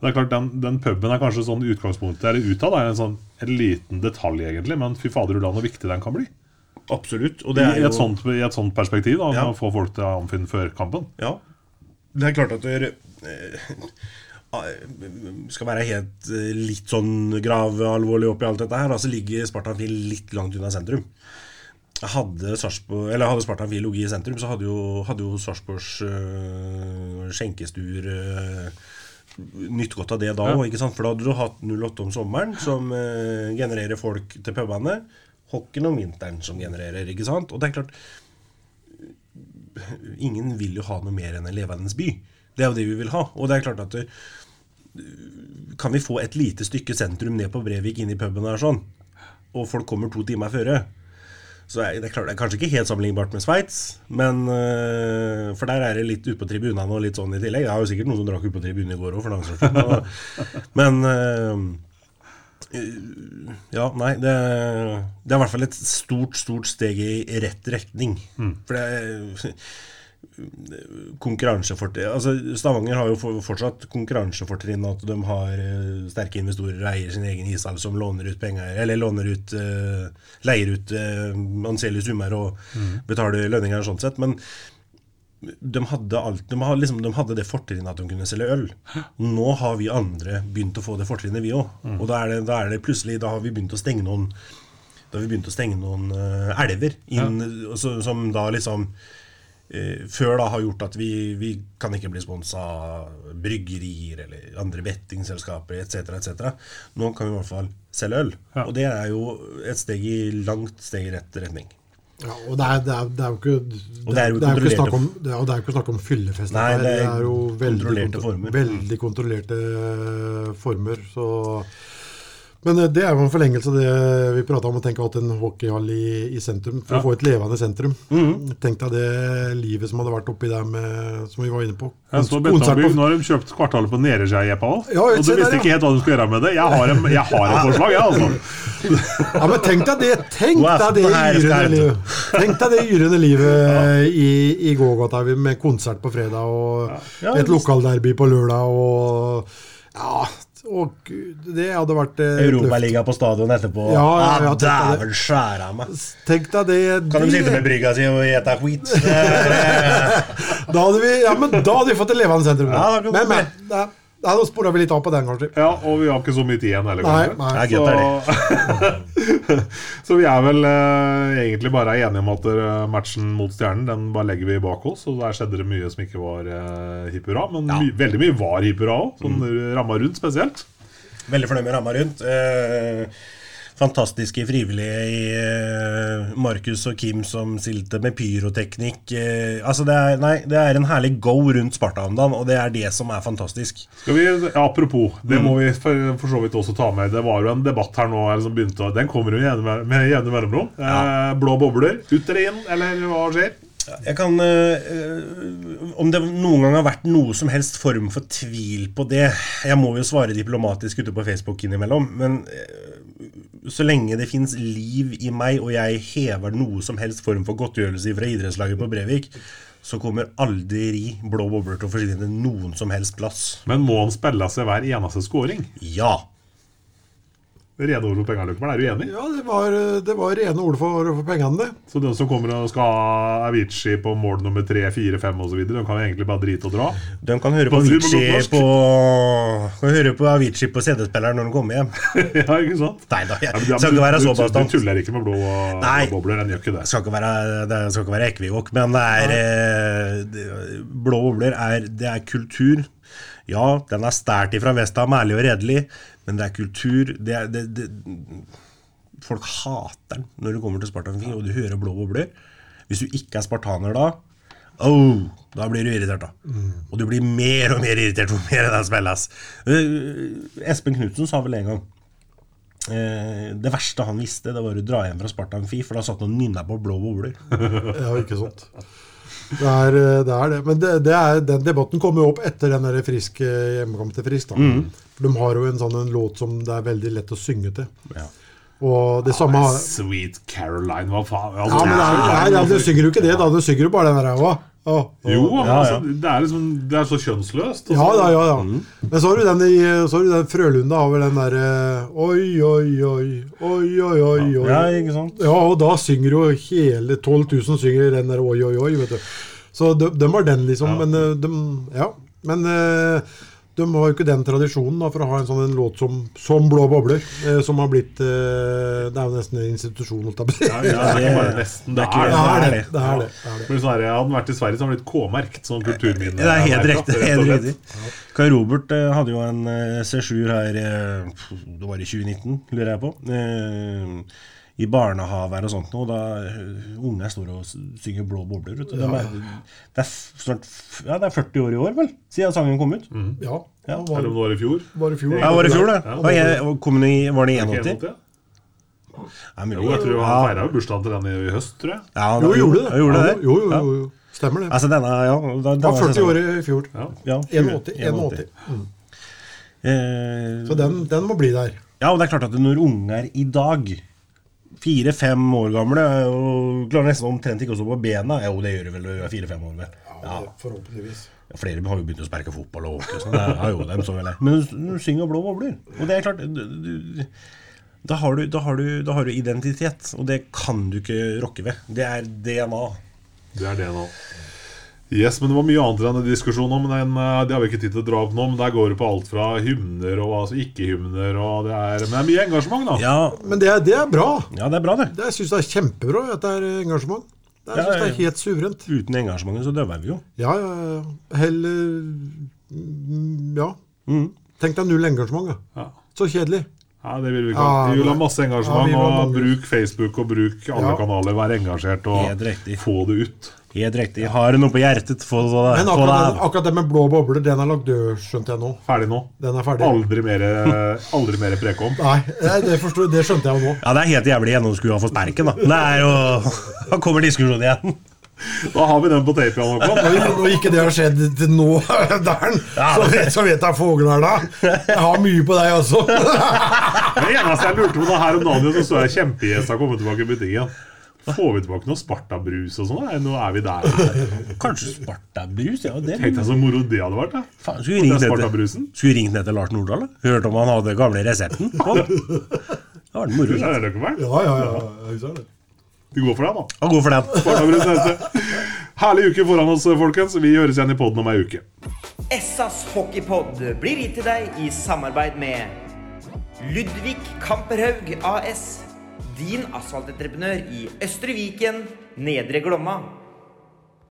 [SPEAKER 1] Det er klart, Den, den puben er kanskje sånn utgangspunktet eller utad er en sånn en liten detalj, egentlig, men fy fader ullan hvor viktig den kan bli.
[SPEAKER 3] Absolutt. Og
[SPEAKER 1] I,
[SPEAKER 3] er jo
[SPEAKER 1] et sånt, I et sånt perspektiv, da,
[SPEAKER 3] Ja.
[SPEAKER 1] få folk til å omfinne før kampen.
[SPEAKER 3] Ja. Det er klart at det eh, skal være helt eh, litt sånn gravalvorlig oppi alt dette her, altså ligger Spartanfil litt langt unna sentrum. Hadde, Sarsborg, eller hadde Sparta Amfi ligget i sentrum, så hadde jo, hadde jo Sarpsborgs øh, skjenkestuer øh, nytt godt av det da òg, For da hadde du hatt 08 om sommeren, som øh, genererer folk til pubene. Hockeyen om vinteren, som genererer, ikke sant? Og det er klart Ingen vil jo ha noe mer enn en levende by. Det er jo det vi vil ha. Og det er klart at kan vi få et lite stykke sentrum ned på Brevik inn i puben her sånn, og folk kommer to timer føre så er det, klart, det er kanskje ikke helt sammenlignbart med Sveits, men øh, For der er det litt ute på tribunene og litt sånn i tillegg. Det er jo sikkert noen som drakk ute på tribunen i går òg, for den saks skyld. Men øh, Ja, nei. Det, det er i hvert fall et stort, stort steg i rett retning. For det konkurransefortrinn altså Stavanger har jo fortsatt konkurransefortrinn at de har eh, sterke investorer og eier sin egen ishall som låner ut penger Eller låner ut eh, leier ut uh, anselige summer og betaler lønninger sånn sett. Men de hadde, alt, de, hadde liksom, de hadde det fortrinnet at de kunne selge øl. Nå har vi andre begynt å få det fortrinnet, vi òg. Og da er, det, da er det plutselig Da har vi begynt å stenge noen Da har vi begynt å stenge noen eh, elver inn, ja. som, som da liksom eh, før da har gjort at vi, vi kan ikke bli sponsa av bryggerier eller andre bettingselskaper etc. etc. Nå kan vi i hvert fall selge øl.
[SPEAKER 1] Ja.
[SPEAKER 3] Og det er jo et steg i langt steg i rett retning.
[SPEAKER 2] Ja, og det er, det, er, det er jo ikke
[SPEAKER 3] det er jo
[SPEAKER 2] det er jo ikke snakk om, det er, det er ikke snakk om fyllefest.
[SPEAKER 3] Nei, det er
[SPEAKER 2] det er jo veldig,
[SPEAKER 3] kontrollerte
[SPEAKER 2] kontro-
[SPEAKER 3] former.
[SPEAKER 2] veldig kontrollerte eh, former. Så men eh, det er jo en forlengelse av det vi prata om, å tenke at en hockeyhall i, i sentrum. For
[SPEAKER 1] Ja.
[SPEAKER 2] å få et levende sentrum.
[SPEAKER 3] Mhm.
[SPEAKER 2] Tenk deg det livet som hadde vært oppi der med, som vi var inne på.
[SPEAKER 1] Jeg så
[SPEAKER 2] på-
[SPEAKER 1] Nå har de kjøpt kvartalet på Nereskeiepa òg.
[SPEAKER 2] Ja,
[SPEAKER 1] og du
[SPEAKER 2] der,
[SPEAKER 1] visste ikke helt hva du skulle gjøre med det. Jeg har, en, jeg har et forslag, jeg, altså.
[SPEAKER 2] Ja, men tenk deg det Tenk deg det yrende livet Tenk deg det yrende livet i, i gågata med konsert på fredag og
[SPEAKER 3] Ja,
[SPEAKER 2] et lokalderby på lørdag og Ja, å gud, det hadde vært eh, et.
[SPEAKER 3] Europaliga på stadion etterpå.
[SPEAKER 2] Ja, ja, ja,
[SPEAKER 3] ah. Dæven skjære meg.
[SPEAKER 2] Tenk deg det,
[SPEAKER 3] Kan de sitte med brygga si og ete skit? Eh,
[SPEAKER 2] Da hadde vi Ja, men da hadde vi fått et levende sentrum.
[SPEAKER 3] Ja, da
[SPEAKER 2] men, men da, Nå spora vi litt av på den, kanskje.
[SPEAKER 1] Ja, og vi har ikke så mye tid igjen heller.
[SPEAKER 2] Nei,
[SPEAKER 1] kanskje.
[SPEAKER 2] nei.
[SPEAKER 1] Så, så vi er vel eh, egentlig bare enige om at eh, matchen mot Stjernen Den bare legger vi bak oss. Og der skjedde det mye som ikke var eh, hipp hurra. Men my, veldig mye var hipp hurra òg. Sånn ramma rundt spesielt.
[SPEAKER 3] Veldig fornøyd med ramma rundt. Eh, fantastiske frivillige i eh, Markus og Kim som stilte med pyroteknikk. Eh, altså det er, nei, det er en herlig go rundt Sparta om dagen, og det er det som er fantastisk.
[SPEAKER 1] Skal vi, apropos, det
[SPEAKER 3] Mm.
[SPEAKER 1] må vi for, for så vidt også ta med. Det var jo en debatt her nå som begynte Den kommer jo jevne med jevne mellomrom. Ja. blå bobler. Ut eller inn, eller hva skjer?
[SPEAKER 3] Jeg kan eh, eh, Om det noen gang har vært noe som helst form for tvil på det Jeg må jo svare diplomatisk ute på Facebook innimellom, men eh, så lenge det fins liv i meg, og jeg hever noe som helst form for godtgjørelse fra idrettslaget på Brevik, så kommer aldri blå bobler til å forsvinne noen som helst plass.
[SPEAKER 1] Men må han spille seg hver eneste scoring?
[SPEAKER 3] Ja.
[SPEAKER 1] Rene ord for pengene, Løkkeberg. Er du enig?
[SPEAKER 2] Ja, det var, det var rene ord for, for pengene, det.
[SPEAKER 1] Så den som kommer og skal ha Avicii på mål nummer 3, 4, 5 osv., de kan egentlig bare drite og dra?
[SPEAKER 3] De kan høre på
[SPEAKER 1] På
[SPEAKER 3] Avicii på, kan høre på, Avicii på CD-spilleren når de kommer hjem.
[SPEAKER 1] ja, ikke sant?
[SPEAKER 3] Nei da, jeg
[SPEAKER 1] Ja, men
[SPEAKER 3] skal ikke være så bastant.
[SPEAKER 1] Du tuller ikke med blå,
[SPEAKER 3] Nei.
[SPEAKER 1] blå bobler, den gjør ikke det.
[SPEAKER 3] Skal ikke være, det skal ikke være ekvivåk, men det er eh, Blå bobler er, det er kultur. Ja, den er stært ifra Vestham, ærlig og redelig, men det er kultur. Det er, det, det, folk hater den når du kommer til Spartanfing og du hører blå bobler. Hvis du ikke er spartaner da, oh, da blir du irritert. da. Og du blir mer og mer irritert hvor mer det spilles. Uh, Espen Knutsen sa vel en gang eh, det verste han visste, det var å dra hjem fra Spartan Fi, for da satt han og nynna på blå bobler.
[SPEAKER 2] Ja, ikke sant. Det er eh, det. Er det. Men det, det er, den debatten kommer jo opp etter den der frisk eh, hjemmekamp til Frisk. da. For De har jo en sånn en låt som det er veldig lett å synge til.
[SPEAKER 3] Ja.
[SPEAKER 2] Og det samme har
[SPEAKER 1] Sweet Caroline, hva faen?
[SPEAKER 2] Ja, men det er, det er, ja, Du synger jo ikke det, da. Du synger jo bare den der ræva. oh.
[SPEAKER 1] Jo, men
[SPEAKER 3] Ja, ja.
[SPEAKER 1] altså, det er liksom Det er så kjønnsløst. og
[SPEAKER 2] ja, da, ja, ja. Men så har du den i så har du den Frølunda har vel den derre Oi, oi, oi, oi, oi, oi, oi.
[SPEAKER 3] Ja, ikke sant?
[SPEAKER 2] Ja, og da synger jo hele 12 000 synger den der oi, oi, oi, vet du. Så de, de var den, liksom. Men eh, de, ja. Men eh, de har jo ikke den tradisjonen da, for å ha en sånn en låt som, som Blå bobler, eh, som har blitt eh, Det er jo nesten en institusjon, holdt jeg på å si.
[SPEAKER 1] Ja, ja, det er ikke bare nesten. Det
[SPEAKER 3] er ikke-
[SPEAKER 1] det.
[SPEAKER 2] Det er det.
[SPEAKER 3] det.
[SPEAKER 2] det, er det, det, er det.
[SPEAKER 1] Men sånn her, Hadde vært i Sverige, så hadde han blitt K-merkt som kulturminne.
[SPEAKER 3] Det er helt
[SPEAKER 1] rett og
[SPEAKER 3] Helt
[SPEAKER 1] slett.
[SPEAKER 3] riktig. Kai Robert eh, hadde jo en eh, sesjon her eh, Det var i 2019, lurer jeg på. Eh, I barnehaver og sånt noe. Da eh, står og synger Blå bobler. Vet du. De er, det, er snart ja, det er 40 år i år, vel? Siden sangen kom ut.
[SPEAKER 2] Ja,
[SPEAKER 3] Ja.
[SPEAKER 2] det var,
[SPEAKER 1] Eller om det var i fjor.
[SPEAKER 2] var i fjor.
[SPEAKER 3] Ja, var i fjor, det?
[SPEAKER 1] Ja,
[SPEAKER 3] Var, jeg, kom den i, var det i 81?
[SPEAKER 1] 81?
[SPEAKER 3] Ja.
[SPEAKER 1] Jo, jeg tror han
[SPEAKER 3] Ja.
[SPEAKER 1] feira bursdagen til den i høst, tror jeg.
[SPEAKER 3] Ja,
[SPEAKER 2] Jo, gjorde det.
[SPEAKER 3] gjorde
[SPEAKER 2] Ja,
[SPEAKER 3] det.
[SPEAKER 2] Jo, jo, jo, jo. Stemmer det.
[SPEAKER 3] Altså denne, ja da,
[SPEAKER 2] Det var 40 år i fjor.
[SPEAKER 1] Ja.
[SPEAKER 3] Ja,
[SPEAKER 2] 81.
[SPEAKER 3] 81.
[SPEAKER 2] 81. Mm.
[SPEAKER 3] Eh,
[SPEAKER 2] Så den, den må bli der.
[SPEAKER 3] Ja, og det er klart at når unger i dag, fire-fem år gamle, og klarer nesten omtrent ikke å stå på bena Jo, det gjør du vel når de er fire-fem år, vel. Ja.
[SPEAKER 2] Forhåpentligvis.
[SPEAKER 3] Ja, Flere har jo begynt å sparke fotball og hockey. Sånn. Det er jo dem så vel. Men du synger blå bobler. Og det er klart du, du, da, har du, da, har du, da har du identitet, og det kan du ikke rokke ved. Det er DNA.
[SPEAKER 1] Det er det nå. Yes, men Det var mye annet i denne diskusjonen, om, men eh, det har vi ikke tid til å dra opp nå. Men Der går det på alt fra hymner og altså ikke-hymner. og det er, Men det er mye engasjement, da.
[SPEAKER 3] Ja,
[SPEAKER 2] Men det er, det er bra.
[SPEAKER 3] ja, det er bra, det.
[SPEAKER 2] Det, jeg syns det er kjempebra at det er engasjement. Det, jeg
[SPEAKER 3] Ja,
[SPEAKER 2] synes
[SPEAKER 3] ja,
[SPEAKER 2] det er helt suverent.
[SPEAKER 3] Uten engasjementet så døver vi jo.
[SPEAKER 2] Ja, ja, ja. Heller mm, Ja.
[SPEAKER 3] Mm.
[SPEAKER 2] Tenk deg null engasjement, da.
[SPEAKER 1] Ja.
[SPEAKER 2] Så kjedelig.
[SPEAKER 1] Ja, det vil Vi ikke
[SPEAKER 2] Ja.
[SPEAKER 1] Vi vil ha masse
[SPEAKER 2] Ja,
[SPEAKER 1] engasjement.
[SPEAKER 2] vi
[SPEAKER 1] og. Bruk Facebook og bruk alle
[SPEAKER 2] Ja.
[SPEAKER 1] kanaler. Vær engasjert og få det ut.
[SPEAKER 3] Helt riktig. Har du noe på hjertet, få det
[SPEAKER 2] Men akkurat, den, akkurat det med blå bobler, den er lagt død, skjønte jeg nå.
[SPEAKER 1] Ferdig nå.
[SPEAKER 2] Den er ferdig.
[SPEAKER 1] Aldri mer, aldri mer prek om.
[SPEAKER 2] Nei, det, forstod, det skjønte jeg jo nå.
[SPEAKER 3] Ja, det er helt jævlig gjennomskua for sperken, da. Det er jo Da kommer diskusjonen igjen.
[SPEAKER 1] Da har vi den på tape.
[SPEAKER 2] Når, når ikke det har skjedd til nå, Dern, så, vet- så vet jeg Foglerna. Jeg har mye på deg også.
[SPEAKER 1] Det eneste jeg lurte på da her om dagen, så så jeg kjempegjesta komme tilbake i butikken. Får vi tilbake noe Sparta-brus og sånn? Nå er vi der.
[SPEAKER 3] Kanskje Sparta-brus? Ja, det
[SPEAKER 1] Tenk deg så moro det hadde vært. da
[SPEAKER 3] Faen, skulle vi
[SPEAKER 1] Det
[SPEAKER 3] ringt ned til, Lars Nordahl? da? Hørt om han hadde gamle resepten? den? Det var moro.
[SPEAKER 1] Vært.
[SPEAKER 2] Ja, ja, ja. Det.
[SPEAKER 1] Vi går for den, da.
[SPEAKER 3] Ja, God for den.
[SPEAKER 1] Sparta-brus neste. Herlig uke foran oss, folkens. Vi høres igjen i poden om ei uke.
[SPEAKER 4] Essas hockeypod blir gitt til deg i samarbeid med Ludvig Kamperhaug AS. Din asfaltentreprenør i Østre Viken, Nedre Glomma.